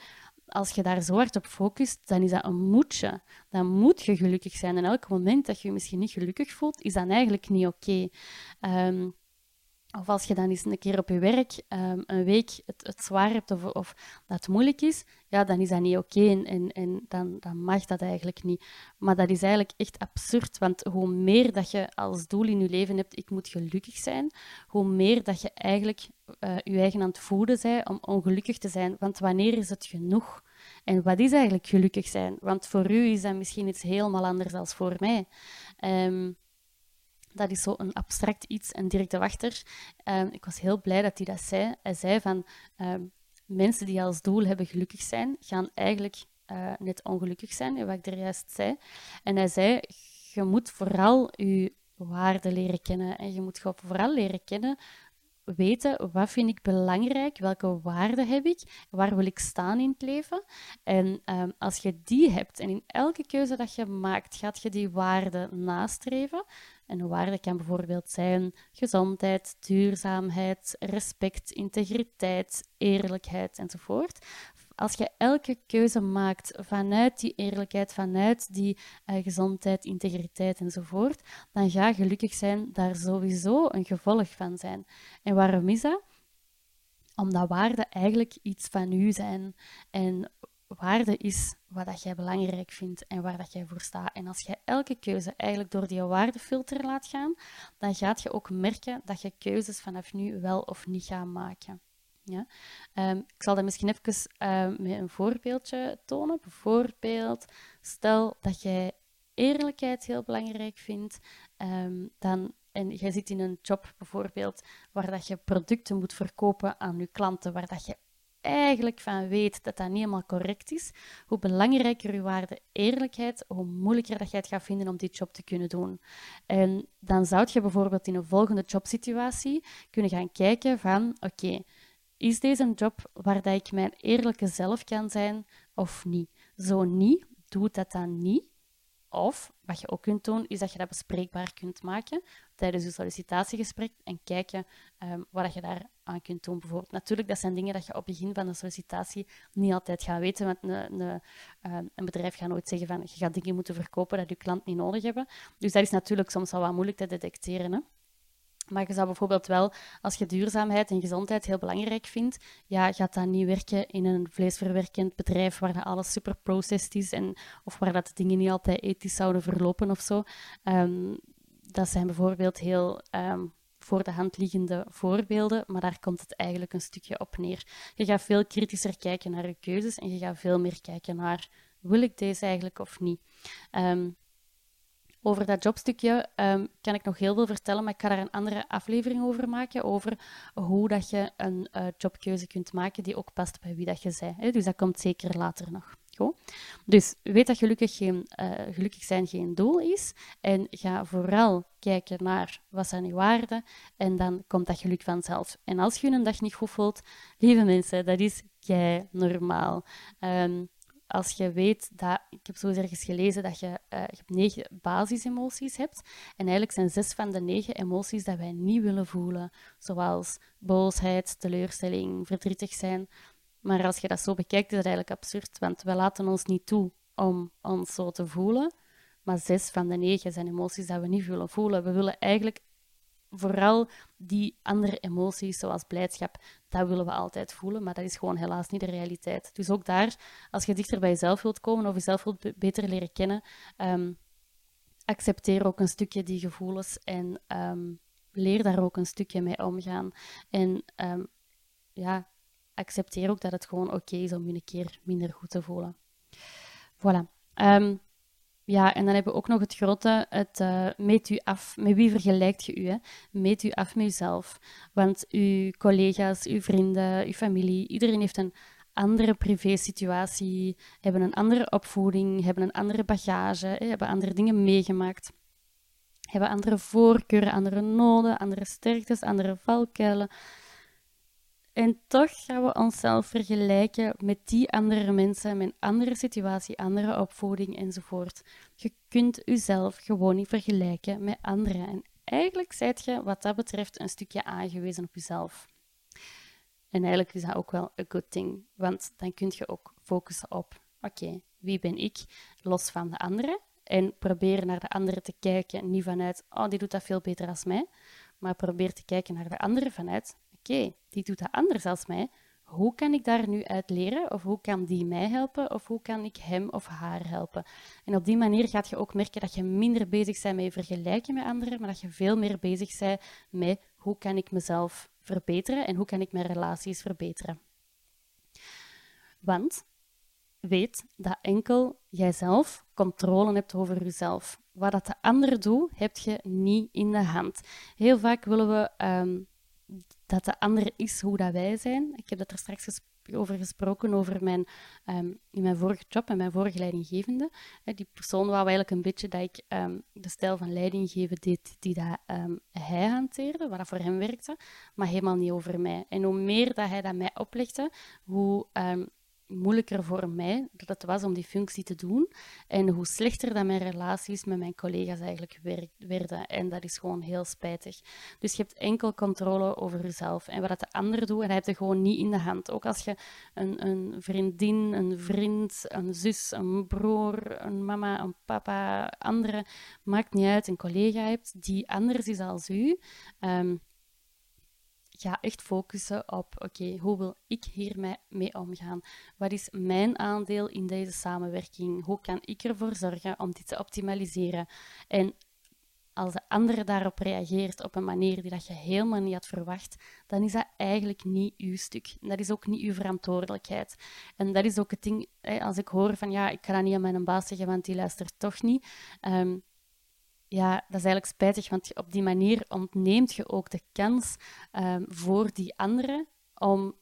als je daar zo hard op focust, dan is dat een moetje. Dan moet je gelukkig zijn. En elk moment dat je je misschien niet gelukkig voelt, is dan eigenlijk niet oké. Um, of als je dan eens een keer op je werk um, een week het, het, zwaar hebt of, dat moeilijk is, ja, dan is dat niet oké en, en, en dan, dan mag dat eigenlijk niet. Maar dat is eigenlijk echt absurd, want hoe meer dat je als doel in je leven hebt, ik moet gelukkig zijn, hoe meer dat je eigenlijk uh, je eigen aan het voeden bent om ongelukkig te zijn. Want wanneer is het genoeg? En wat is eigenlijk gelukkig zijn? Want voor u is dat misschien iets helemaal anders dan voor mij. Um, dat is zo'n abstract iets. En Dirk de Wachter, uh, ik was heel blij dat hij dat zei. Hij zei van, uh, mensen die als doel hebben gelukkig zijn, gaan eigenlijk uh, net ongelukkig zijn, wat ik er juist zei. En hij zei, je moet vooral je waarde leren kennen. En je moet vooral leren kennen weten wat vind ik belangrijk, welke waarden heb ik, waar wil ik staan in het leven. En um, als je die hebt en in elke keuze dat je maakt, gaat je die waarden nastreven. En een waarde kan bijvoorbeeld zijn gezondheid, duurzaamheid, respect, integriteit, eerlijkheid enzovoort als je elke keuze maakt vanuit die eerlijkheid, vanuit die uh, gezondheid, integriteit enzovoort, dan ga gelukkig zijn daar sowieso een gevolg van zijn. En waarom is dat? Omdat waarden eigenlijk iets van u zijn. En waarde is wat dat jij belangrijk vindt en waar dat jij voor staat. En als je elke keuze eigenlijk door die waardefilter laat gaan, dan gaat je ook merken dat je keuzes vanaf nu wel of niet gaat maken. Ja? Um, ik zal dat misschien even uh, met een voorbeeldje tonen. Bijvoorbeeld, stel dat jij eerlijkheid heel belangrijk vindt, um, dan, en jij zit in een job bijvoorbeeld waar dat je producten moet verkopen aan je klanten, waar dat je eigenlijk van weet dat dat niet helemaal correct is, hoe belangrijker je waarde eerlijkheid, hoe moeilijker dat jij het gaat vinden om die job te kunnen doen. En dan zou je bijvoorbeeld in een volgende jobsituatie kunnen gaan kijken van, oké, is deze een job waar dat ik mijn eerlijke zelf kan zijn of niet? Zo niet, doe dat dan niet. Of wat je ook kunt doen, is dat je dat bespreekbaar kunt maken tijdens je sollicitatiegesprek en kijken um, wat je daar aan kunt doen. Bijvoorbeeld. Natuurlijk, dat zijn dingen dat je op het begin van de sollicitatie niet altijd gaat weten. Want een, een, ehm, een bedrijf gaat nooit zeggen van je gaat dingen moeten verkopen dat je klant niet nodig hebben. Dus dat is natuurlijk soms al wat moeilijk te detecteren. Hè? Maar je zou bijvoorbeeld wel, als je duurzaamheid en gezondheid heel belangrijk vindt, ja, gaat dat niet werken in een vleesverwerkend bedrijf waar alles super processed is en, of waar dat dingen niet altijd ethisch zouden verlopen of zo. Um, dat zijn bijvoorbeeld heel um, voor de hand liggende voorbeelden, maar daar komt het eigenlijk een stukje op neer. Je gaat veel kritischer kijken naar je keuzes en je gaat veel meer kijken naar, wil ik deze eigenlijk of niet? Um, over dat jobstukje um, kan ik nog heel veel vertellen, maar ik ga daar een andere aflevering over maken, over hoe dat je een uh, jobkeuze kunt maken die ook past bij wie dat je bent. Dus dat komt zeker later nog. Dus weet dat gelukkig, geen, uh, gelukkig zijn geen doel is en ga vooral kijken naar wat zijn je waarden en dan komt dat geluk vanzelf. En als je een dag niet goed voelt, lieve mensen, dat is kei normaal. Um, als je weet dat, ik heb zo ergens gelezen dat je, uh, je negen basisemoties hebt. En eigenlijk zijn zes van de negen emoties dat wij niet willen voelen. Zoals boosheid, teleurstelling, verdrietig zijn. Maar als je dat zo bekijkt, is dat eigenlijk absurd. Want we laten ons niet toe om ons zo te voelen. Maar zes van de negen zijn emoties dat we niet willen voelen. We willen eigenlijk vooral die andere emoties, zoals blijdschap, dat willen we altijd voelen, maar dat is gewoon helaas niet de realiteit. Dus ook daar, als je dichter bij jezelf wilt komen of jezelf wilt beter leren kennen, um, accepteer ook een stukje die gevoelens en um, leer daar ook een stukje mee omgaan. En um, ja, accepteer ook dat het gewoon oké is om je een keer minder goed te voelen. Voilà. Ja, en dan hebben we ook nog het grote, het uh, meet u af. Met wie vergelijkt je u? Hè? Meet u af met uzelf. Want uw collega's, uw vrienden, uw familie, iedereen heeft een andere privésituatie, hebben een andere opvoeding, hebben een andere bagage, hè, hebben andere dingen meegemaakt, hebben andere voorkeuren, andere noden, andere sterktes, andere valkuilen. En toch gaan we onszelf vergelijken met die andere mensen, met een andere situatie, andere opvoeding enzovoort. Je kunt jezelf gewoon niet vergelijken met anderen. En eigenlijk zijt je wat dat betreft een stukje aangewezen op jezelf. En eigenlijk is dat ook wel een good thing, want dan kun je ook focussen op: oké, wie ben ik los van de anderen? En proberen naar de anderen te kijken, niet vanuit, oh, die doet dat veel beter als mij, maar probeer te kijken naar de andere vanuit, oké, die doet dat anders als mij. Hoe kan ik daar nu uit leren? Of hoe kan die mij helpen? Of hoe kan ik hem of haar helpen? En op die manier gaat je ook merken dat je minder bezig bent met vergelijken met anderen, maar dat je veel meer bezig bent met hoe kan ik mezelf verbeteren en hoe kan ik mijn relaties verbeteren. Want weet dat enkel jijzelf controle hebt over jezelf. Wat dat de ander doet, heb je niet in de hand. Heel vaak willen we ehm, dat de ander is hoe dat wij zijn. Ik heb dat er straks over gesproken over mijn, ehm, in mijn vorige job en mijn vorige leidinggevende. Die persoon wou eigenlijk een beetje dat ik um, de stijl van leidinggeven deed die dat, hij hanteerde, wat dat voor hem werkte, maar helemaal niet over mij. En hoe meer dat hij dat mij oplegde, hoe moeilijker voor mij dat het was om die functie te doen. En hoe slechter dat mijn relaties met mijn collega's eigenlijk werden. En dat is gewoon heel spijtig. Dus je hebt enkel controle over jezelf. En wat de ander doet, en hij heeft het gewoon niet in de hand. Ook als je een, een vriendin, een vriend, een zus, een broer, een mama, een papa, andere, maakt niet uit, een collega hebt die anders is als u. Um, ga echt focussen op, oké, hoe wil ik hier mee omgaan? Wat is mijn aandeel in deze samenwerking? Hoe kan ik ervoor zorgen om dit te optimaliseren? En als de ander daarop reageert op een manier die dat je helemaal niet had verwacht, dan is dat eigenlijk niet uw stuk. Dat is ook niet uw verantwoordelijkheid. En dat is ook het ding, als ik hoor van ja, ik ga dat niet aan mijn baas zeggen, want die luistert toch niet. Um, ja, dat is eigenlijk spijtig, want op die manier ontneemt je ook de kans um, voor die andere om,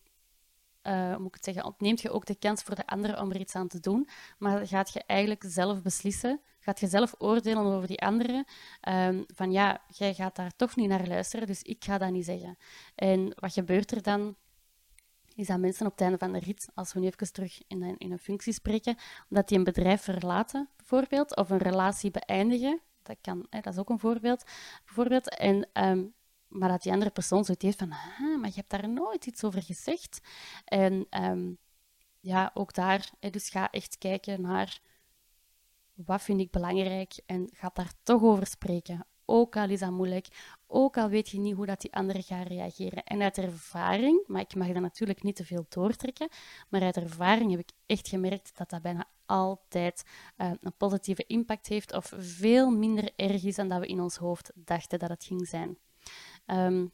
uh, moet ik zeggen, ontneemt je ook de kans voor de andere om er iets aan te doen, maar gaat je eigenlijk zelf beslissen, gaat je zelf oordelen over die andere, um, van ja, jij gaat daar toch niet naar luisteren, dus ik ga dat niet zeggen. En wat gebeurt er dan? is dat mensen op het einde van de rit, als we nu even terug in een, in een functie spreken, omdat die een bedrijf verlaten, bijvoorbeeld, of een relatie beëindigen, dat, kan, dat is ook een voorbeeld. bijvoorbeeld. En, ehm, maar dat die andere persoon zoiets heeft van, ah, maar je hebt daar nooit iets over gezegd. En ehm, ja, ook daar, dus ga echt kijken naar wat vind ik belangrijk en ga daar toch over spreken. Ook al is dat moeilijk, ook al weet je niet hoe dat die andere gaat reageren. En uit ervaring, maar ik mag dat natuurlijk niet te veel doortrekken, maar uit ervaring heb ik echt gemerkt dat dat bijna altijd uh, een positieve impact heeft of veel minder erg is dan dat we in ons hoofd dachten dat het ging zijn. Um,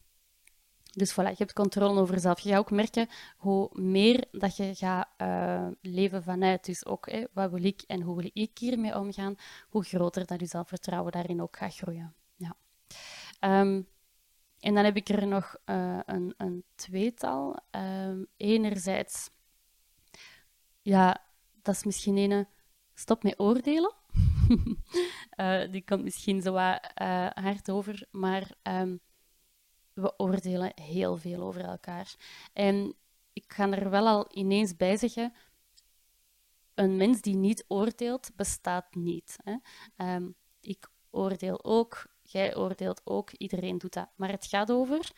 dus voilà, je hebt controle over jezelf. Je gaat ook merken hoe meer dat je gaat uh, leven vanuit, dus ook hè, wat wil ik en hoe wil ik hiermee omgaan, hoe groter dat je zelfvertrouwen daarin ook gaat groeien. Ja. Um, en dan heb ik er nog uh, een, een, tweetal. Um, enerzijds, ja, dat is misschien een stop met oordelen. uh, die komt misschien zo wat hard over, maar um, we oordelen heel veel over elkaar. En ik ga er wel al ineens bij zeggen: een mens die niet oordeelt, bestaat niet. Hè? Um, ik oordeel ook, jij oordeelt ook, iedereen doet dat. Maar het gaat over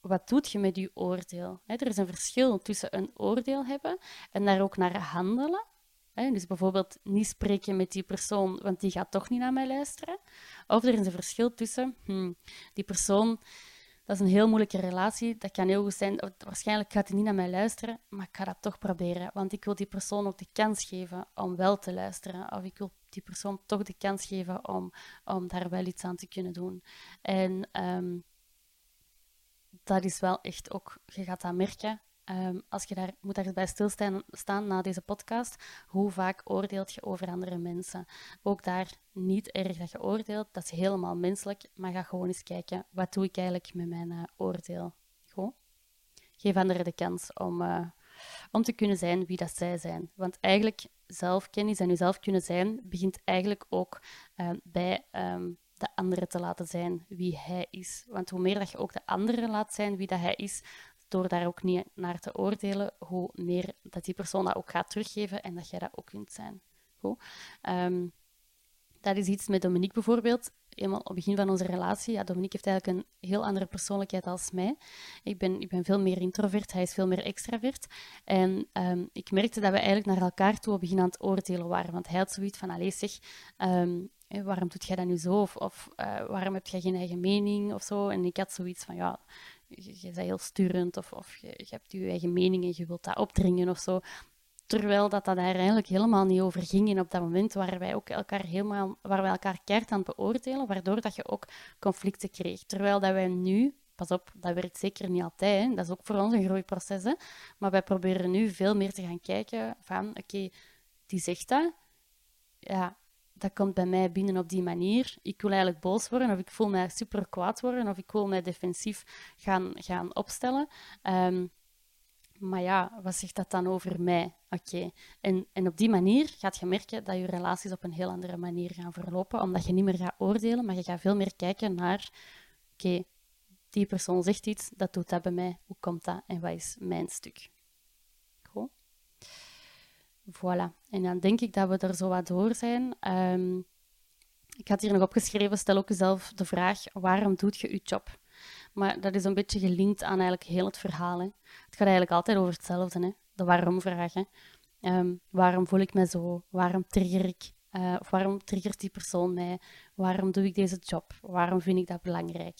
wat doet je met je oordeel? Er is een verschil tussen een oordeel hebben en daar ook naar handelen. Dus bijvoorbeeld niet spreken met die persoon, want die gaat toch niet naar mij luisteren. Of er is een verschil tussen hmm, die persoon dat is een heel moeilijke relatie. Dat kan heel goed zijn. Waarschijnlijk gaat hij niet naar mij luisteren, maar ik ga dat toch proberen. Want ik wil die persoon ook de kans geven om wel te luisteren. Of ik wil die persoon toch de kans geven om, om daar wel iets aan te kunnen doen. En um, dat is wel echt ook, je gaat dat merken. Um, als je daar, moet daarbij stilstaan staan na deze podcast, hoe vaak oordeelt je over andere mensen? Ook daar niet erg dat je oordeelt, dat is helemaal menselijk, maar ga gewoon eens kijken, wat doe ik eigenlijk met mijn uh, oordeel? Geef anderen de kans om, uh, om te kunnen zijn wie dat zij zijn. Want eigenlijk zelfkennis en jezelf kunnen zijn, begint eigenlijk ook uh, bij um, de andere te laten zijn wie hij is. Want hoe meer dat je ook de andere laat zijn wie dat hij is, door daar ook niet naar te oordelen, hoe meer dat die persoon dat ook gaat teruggeven en dat jij dat ook kunt zijn. Goed. Um, dat is iets met Dominique bijvoorbeeld. Eenmaal op het begin van onze relatie. Ja, Dominique heeft eigenlijk een heel andere persoonlijkheid als mij. Ik ben, ik ben veel meer introvert, hij is veel meer extravert. En um, ik merkte dat we eigenlijk naar elkaar toe op begin aan het oordelen waren. Want hij had zoiets van, allee zeg, um, waarom doet jij dat nu zo? Of, of eh, waarom heb jij geen eigen mening? Of zo. En ik had zoiets van, ja, je, bent heel sturend. Of, of je, je, hebt je eigen mening en je wilt dat opdringen of zo. Terwijl dat, dat daar eigenlijk helemaal niet over ging. En op dat moment waren wij ook elkaar helemaal, waren wij elkaar keihard aan het beoordelen, waardoor dat je ook conflicten kreeg. Terwijl dat wij nu, pas op, dat werkt zeker niet altijd, hè, dat is ook voor ons een groeiproces, hè, maar wij proberen nu veel meer te gaan kijken van, oké, die zegt dat, ja, dat komt bij mij binnen op die manier. Ik wil eigenlijk boos worden, of ik voel mij super kwaad worden, of ik wil mij defensief gaan, gaan opstellen. Ehm, maar ja, wat zegt dat dan over mij? Oké. En, en op die manier gaat je merken dat je relaties op een heel andere manier gaan verlopen, omdat je niet meer gaat oordelen, maar je gaat veel meer kijken naar, oké, die persoon zegt iets, dat doet dat bij mij, hoe komt dat en wat is mijn stuk? Voilà. En dan denk ik dat we er zo wat door zijn. Um, ik had hier nog opgeschreven, stel ook jezelf de vraag, waarom doet je je job? Maar dat is een beetje gelinkt aan eigenlijk heel het verhaal. Het gaat eigenlijk altijd over hetzelfde, hè. de waarom-vragen. Ehm, waarom voel ik me zo? Waarom trigger ik? Uh, of waarom triggert die persoon mij? Waarom doe ik deze job? Waarom vind ik dat belangrijk?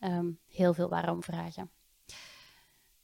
Um, heel veel waarom-vragen.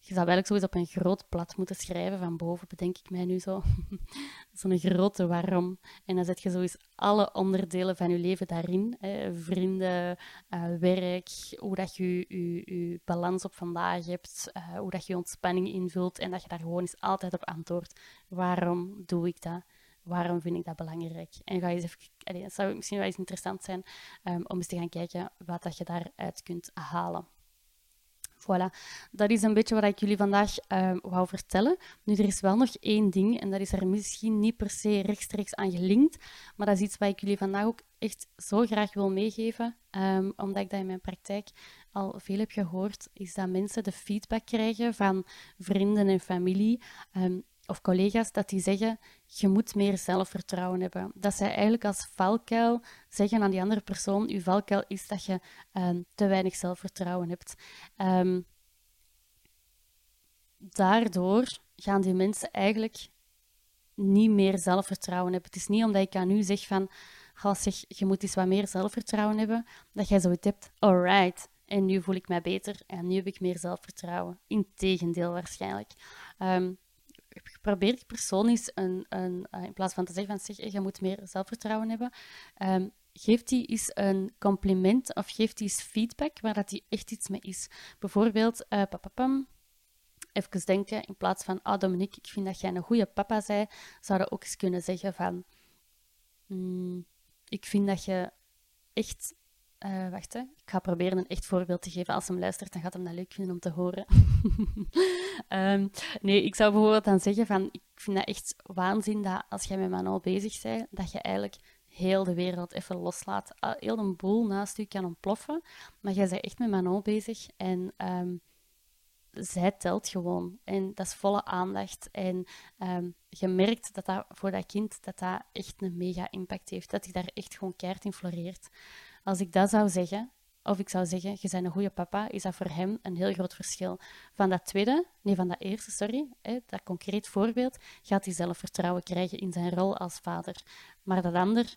Je zou eigenlijk op een groot plat moeten schrijven van boven, bedenk ik mij nu zo. Zo'n grote waarom. En dan zet je zoiets alle onderdelen van je leven daarin. Hè. Vrienden, uh, werk, hoe dat je je, balans op vandaag hebt, uh, hoe dat je ontspanning invult en dat je daar gewoon eens altijd op antwoordt. Waarom doe ik dat? Waarom vind ik dat belangrijk? En ga je eens even, allez, het zou misschien wel eens interessant zijn um, om eens te gaan kijken wat dat je daaruit kunt halen. Voilà, dat is een beetje wat ik jullie vandaag uh, wou vertellen. Nu, er is wel nog één ding, en dat is er misschien niet per se rechtstreeks aan gelinkt, maar dat is iets wat ik jullie vandaag ook echt zo graag wil meegeven, um, omdat ik dat in mijn praktijk al veel heb gehoord, is dat mensen de feedback krijgen van vrienden en familie um, of collega's, dat die zeggen, je moet meer zelfvertrouwen hebben. Dat zij eigenlijk als valkuil zeggen aan die andere persoon, je valkuil is dat je uh, te weinig zelfvertrouwen hebt. Um, daardoor gaan die mensen eigenlijk niet meer zelfvertrouwen hebben. Het is niet omdat ik aan u zeg van, zeg, je moet eens wat meer zelfvertrouwen hebben, dat jij zoiets hebt, alright, en nu voel ik mij beter en nu heb ik meer zelfvertrouwen. Integendeel waarschijnlijk. Um, probeer ik persoonlijk een, een, eh, in plaats van te zeggen van zeg, je moet meer zelfvertrouwen hebben, um, geef die eens een compliment of geef die eens feedback waar dat die echt iets mee is. Bijvoorbeeld, uh, papapam, even denken, in plaats van, ah Dominique, ik vind dat jij een goede papa zei, zou je ook eens kunnen zeggen van, mm, ik vind dat je echt uh, wacht, hè. ik ga proberen een echt voorbeeld te geven. Als hem luistert, dan gaat hem dat leuk vinden om te horen. um, nee, ik zou bijvoorbeeld dan zeggen van, ik vind dat echt waanzin dat als jij met Manuel bezig bent, dat je eigenlijk heel de wereld even loslaat. Heel een boel naast je kan ontploffen, maar jij bent echt met Manon bezig en um, zij telt gewoon. En dat is volle aandacht. En um, je merkt dat dat voor dat kind dat dat echt een mega impact heeft. Dat hij daar echt gewoon keihard in floreert. Als ik dat zou zeggen, of ik zou zeggen, je bent een goede papa, is dat voor hem een heel groot verschil. Van dat tweede, nee, van dat eerste, sorry, hè, dat concreet voorbeeld, gaat hij zelfvertrouwen krijgen in zijn rol als vader. Maar dat ander,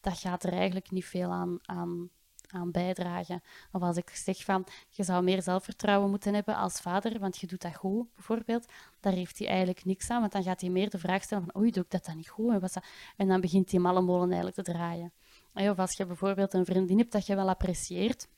dat gaat er eigenlijk niet veel aan, aan, aan bijdragen. Of als ik zeg van, je zou meer zelfvertrouwen moeten hebben als vader, want je doet dat goed, bijvoorbeeld, daar heeft hij eigenlijk niks aan, want dan gaat hij meer de vraag stellen van, oei, doe ik dat dan niet goed? En, dat... en dan begint die malle molen eigenlijk te draaien. Of als je bijvoorbeeld een vriendin hebt dat je wel apprecieert,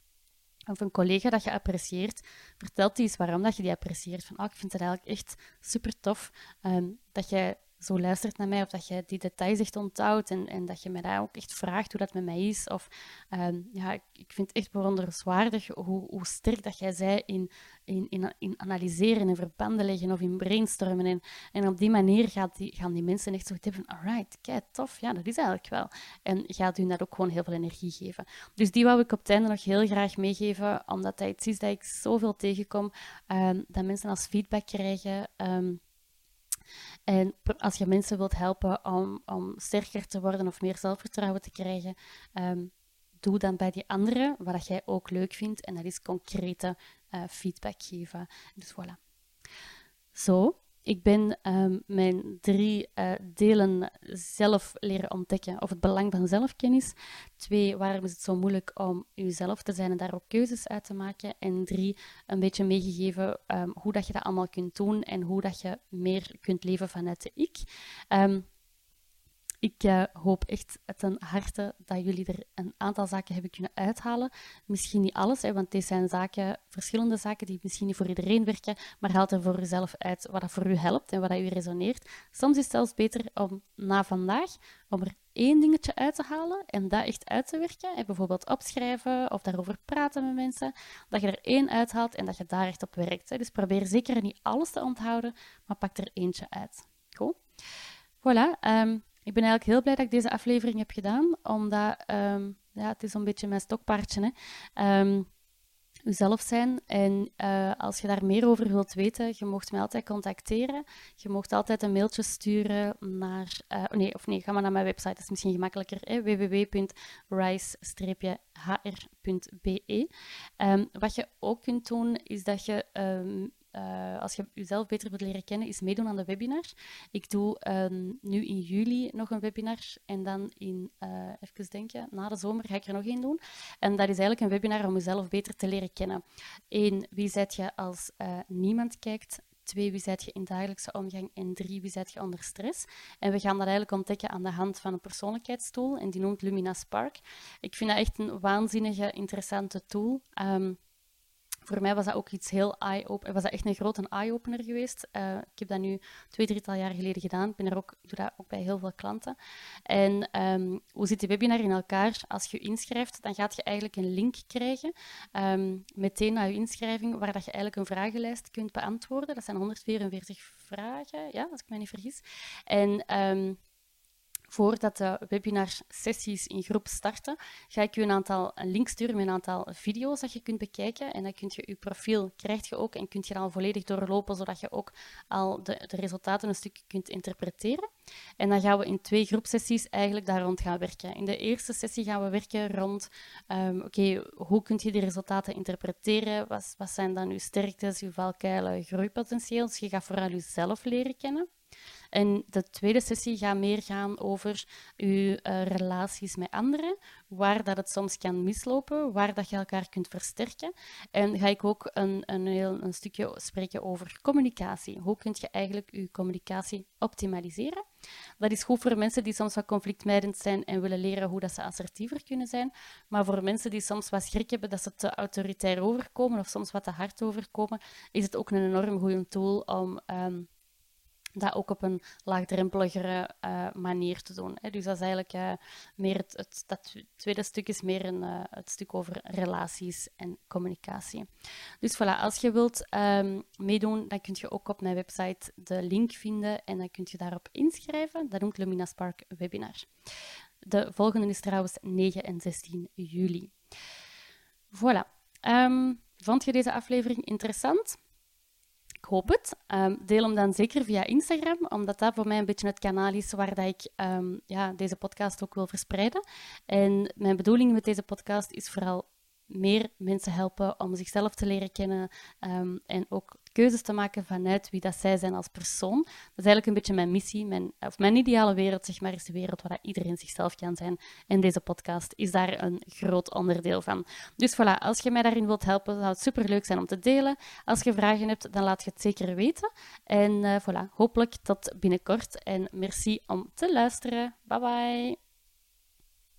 of een collega dat je apprecieert, vertelt die eens waarom dat je die apprecieert. Van, oh, ik vind het eigenlijk echt super tof um, dat jij zo luistert naar mij, of dat je die details echt onthoudt en, en dat je me daar ook echt vraagt hoe dat met mij is. Of um, ja, ik, ik, vind het echt bewonderenswaardig hoe, hoe sterk dat jij zei in, in, in, in, analyseren en verbanden leggen of in brainstormen. En, en op die manier gaat die, gaan die mensen echt zo hebben alright, kijk, tof, ja, dat is eigenlijk wel. En gaat u dat ook gewoon heel veel energie geven. Dus die wou ik op het einde nog heel graag meegeven, omdat dat iets is dat ik zoveel tegenkom, um, dat mensen als feedback krijgen... Um, en als je mensen wilt helpen om, om sterker te worden of meer zelfvertrouwen te krijgen, um, doe dan bij die anderen wat jij ook leuk vindt. En dat is concrete uh, feedback geven. Dus voilà. Zo, ik ben ehm, mijn drie uh, delen zelf leren ontdekken, of het belang van zelfkennis. Twee, waarom is het zo moeilijk om jezelf te zijn en daar ook keuzes uit te maken. En drie, een beetje meegegeven um, hoe dat je dat allemaal kunt doen en hoe dat je meer kunt leven vanuit de ik. Um, ik uh, hoop echt ten harte dat jullie er een aantal zaken hebben kunnen uithalen. Misschien niet alles, hè, want deze zijn zaken, verschillende zaken die misschien niet voor iedereen werken, maar haal er voor jezelf uit wat dat voor u helpt en wat dat u resoneert. Soms is het zelfs beter om na vandaag om er één dingetje uit te halen en dat echt uit te werken. En bijvoorbeeld opschrijven of daarover praten met mensen. Dat je er één uithaalt en dat je daar echt op werkt. Dus probeer zeker niet alles te onthouden, maar pak er eentje uit. Goed? Voilà. Um, ik ben eigenlijk heel blij dat ik deze aflevering heb gedaan, omdat um, ja, het is een beetje mijn stokpaardje. Hè. Um, uzelf zijn. En uh, als je daar meer over wilt weten, je mocht mij altijd contacteren. Je mocht altijd een mailtje sturen naar... Uh, nee, of nee, ga maar naar mijn website, dat is misschien gemakkelijker. www.rise-hr.be um, Wat je ook kunt doen, is dat je uh, als je jezelf beter wilt leren kennen, is meedoen aan de webinar. Ik doe um, nu in juli nog een webinar en dan in, uh, even denken, na de zomer ga ik er nog één doen. En dat is eigenlijk een webinar om jezelf beter te leren kennen. Eén, wie zet je als uh, niemand kijkt? Twee, wie zet je in dagelijkse omgang? En drie, wie zet je onder stress? En we gaan dat eigenlijk ontdekken aan de hand van een persoonlijkheidstool en die noemt Lumina Spark. Ik vind dat echt een waanzinnige, interessante tool. Um, voor mij was dat ook iets heel eye-opener. Was dat echt een grote eye-opener geweest. Uh, ik heb dat nu twee, drietal jaar geleden gedaan. Ik ben er ook, doe dat ook bij heel veel klanten. En um, hoe zit die webinar in elkaar? Als je je inschrijft, dan gaat je eigenlijk een link krijgen um, meteen na je inschrijving, waar dat je eigenlijk een vragenlijst kunt beantwoorden. Dat zijn 144 vragen, ja, als ik me niet vergis. En um, voordat de webinar-sessies in groep starten, ga ik u een aantal een link sturen met een aantal video's dat je kunt bekijken. En dan kun je je profiel, krijg je ook, en kunt je dan volledig doorlopen, zodat je ook al de, de resultaten een stuk kunt interpreteren. En dan gaan we in twee groepsessies eigenlijk daar rond gaan werken. In de eerste sessie gaan we werken rond, um, oké, hoe kun je die resultaten interpreteren? Wat, wat zijn dan uw sterktes, uw valkuilen, groeipotentieel? Dus je gaat vooral jezelf leren kennen. En de tweede sessie gaat meer gaan over uw uh, relaties met anderen, waar dat het soms kan mislopen, waar dat je elkaar kunt versterken. En ga ik ook een, een, heel, een stukje spreken over communicatie. Hoe kun je eigenlijk je communicatie optimaliseren? Dat is goed voor mensen die soms wat conflictmijdend zijn en willen leren hoe dat ze assertiever kunnen zijn. Maar voor mensen die soms wat schrik hebben dat ze te autoritair overkomen of soms wat te hard overkomen, is het ook een enorm goede tool om um, dat ook op een laagdrempeligere uh, manier te doen. Hè. Dus dat is eigenlijk uh, meer het, tweede stuk is meer een, uh, het stuk over relaties en communicatie. Dus voilà, als je wilt um, meedoen, dan kun je ook op mijn website de link vinden en dan kun je daarop inschrijven. Dat noemt Lumina Spark Webinar. De volgende is trouwens 9 en 16 juli. Voilà. Um, vond je deze aflevering interessant? Ik hoop het. Um, deel hem dan zeker via Instagram, omdat dat voor mij een beetje het kanaal is waar dat ik um, ja, deze podcast ook wil verspreiden. En mijn bedoeling met deze podcast is vooral meer mensen helpen om zichzelf te leren kennen um, en ook keuzes te maken vanuit wie dat zij zijn als persoon. Dat is eigenlijk een beetje mijn missie. Mijn, of mijn ideale wereld, zeg maar, is de wereld waar iedereen zichzelf kan zijn. En deze podcast is daar een groot onderdeel van. Dus voilà, als je mij daarin wilt helpen, zou het super leuk zijn om te delen. Als je vragen hebt, dan laat je het zeker weten. En uh, voilà, hopelijk tot binnenkort. En merci om te luisteren. Bye bye.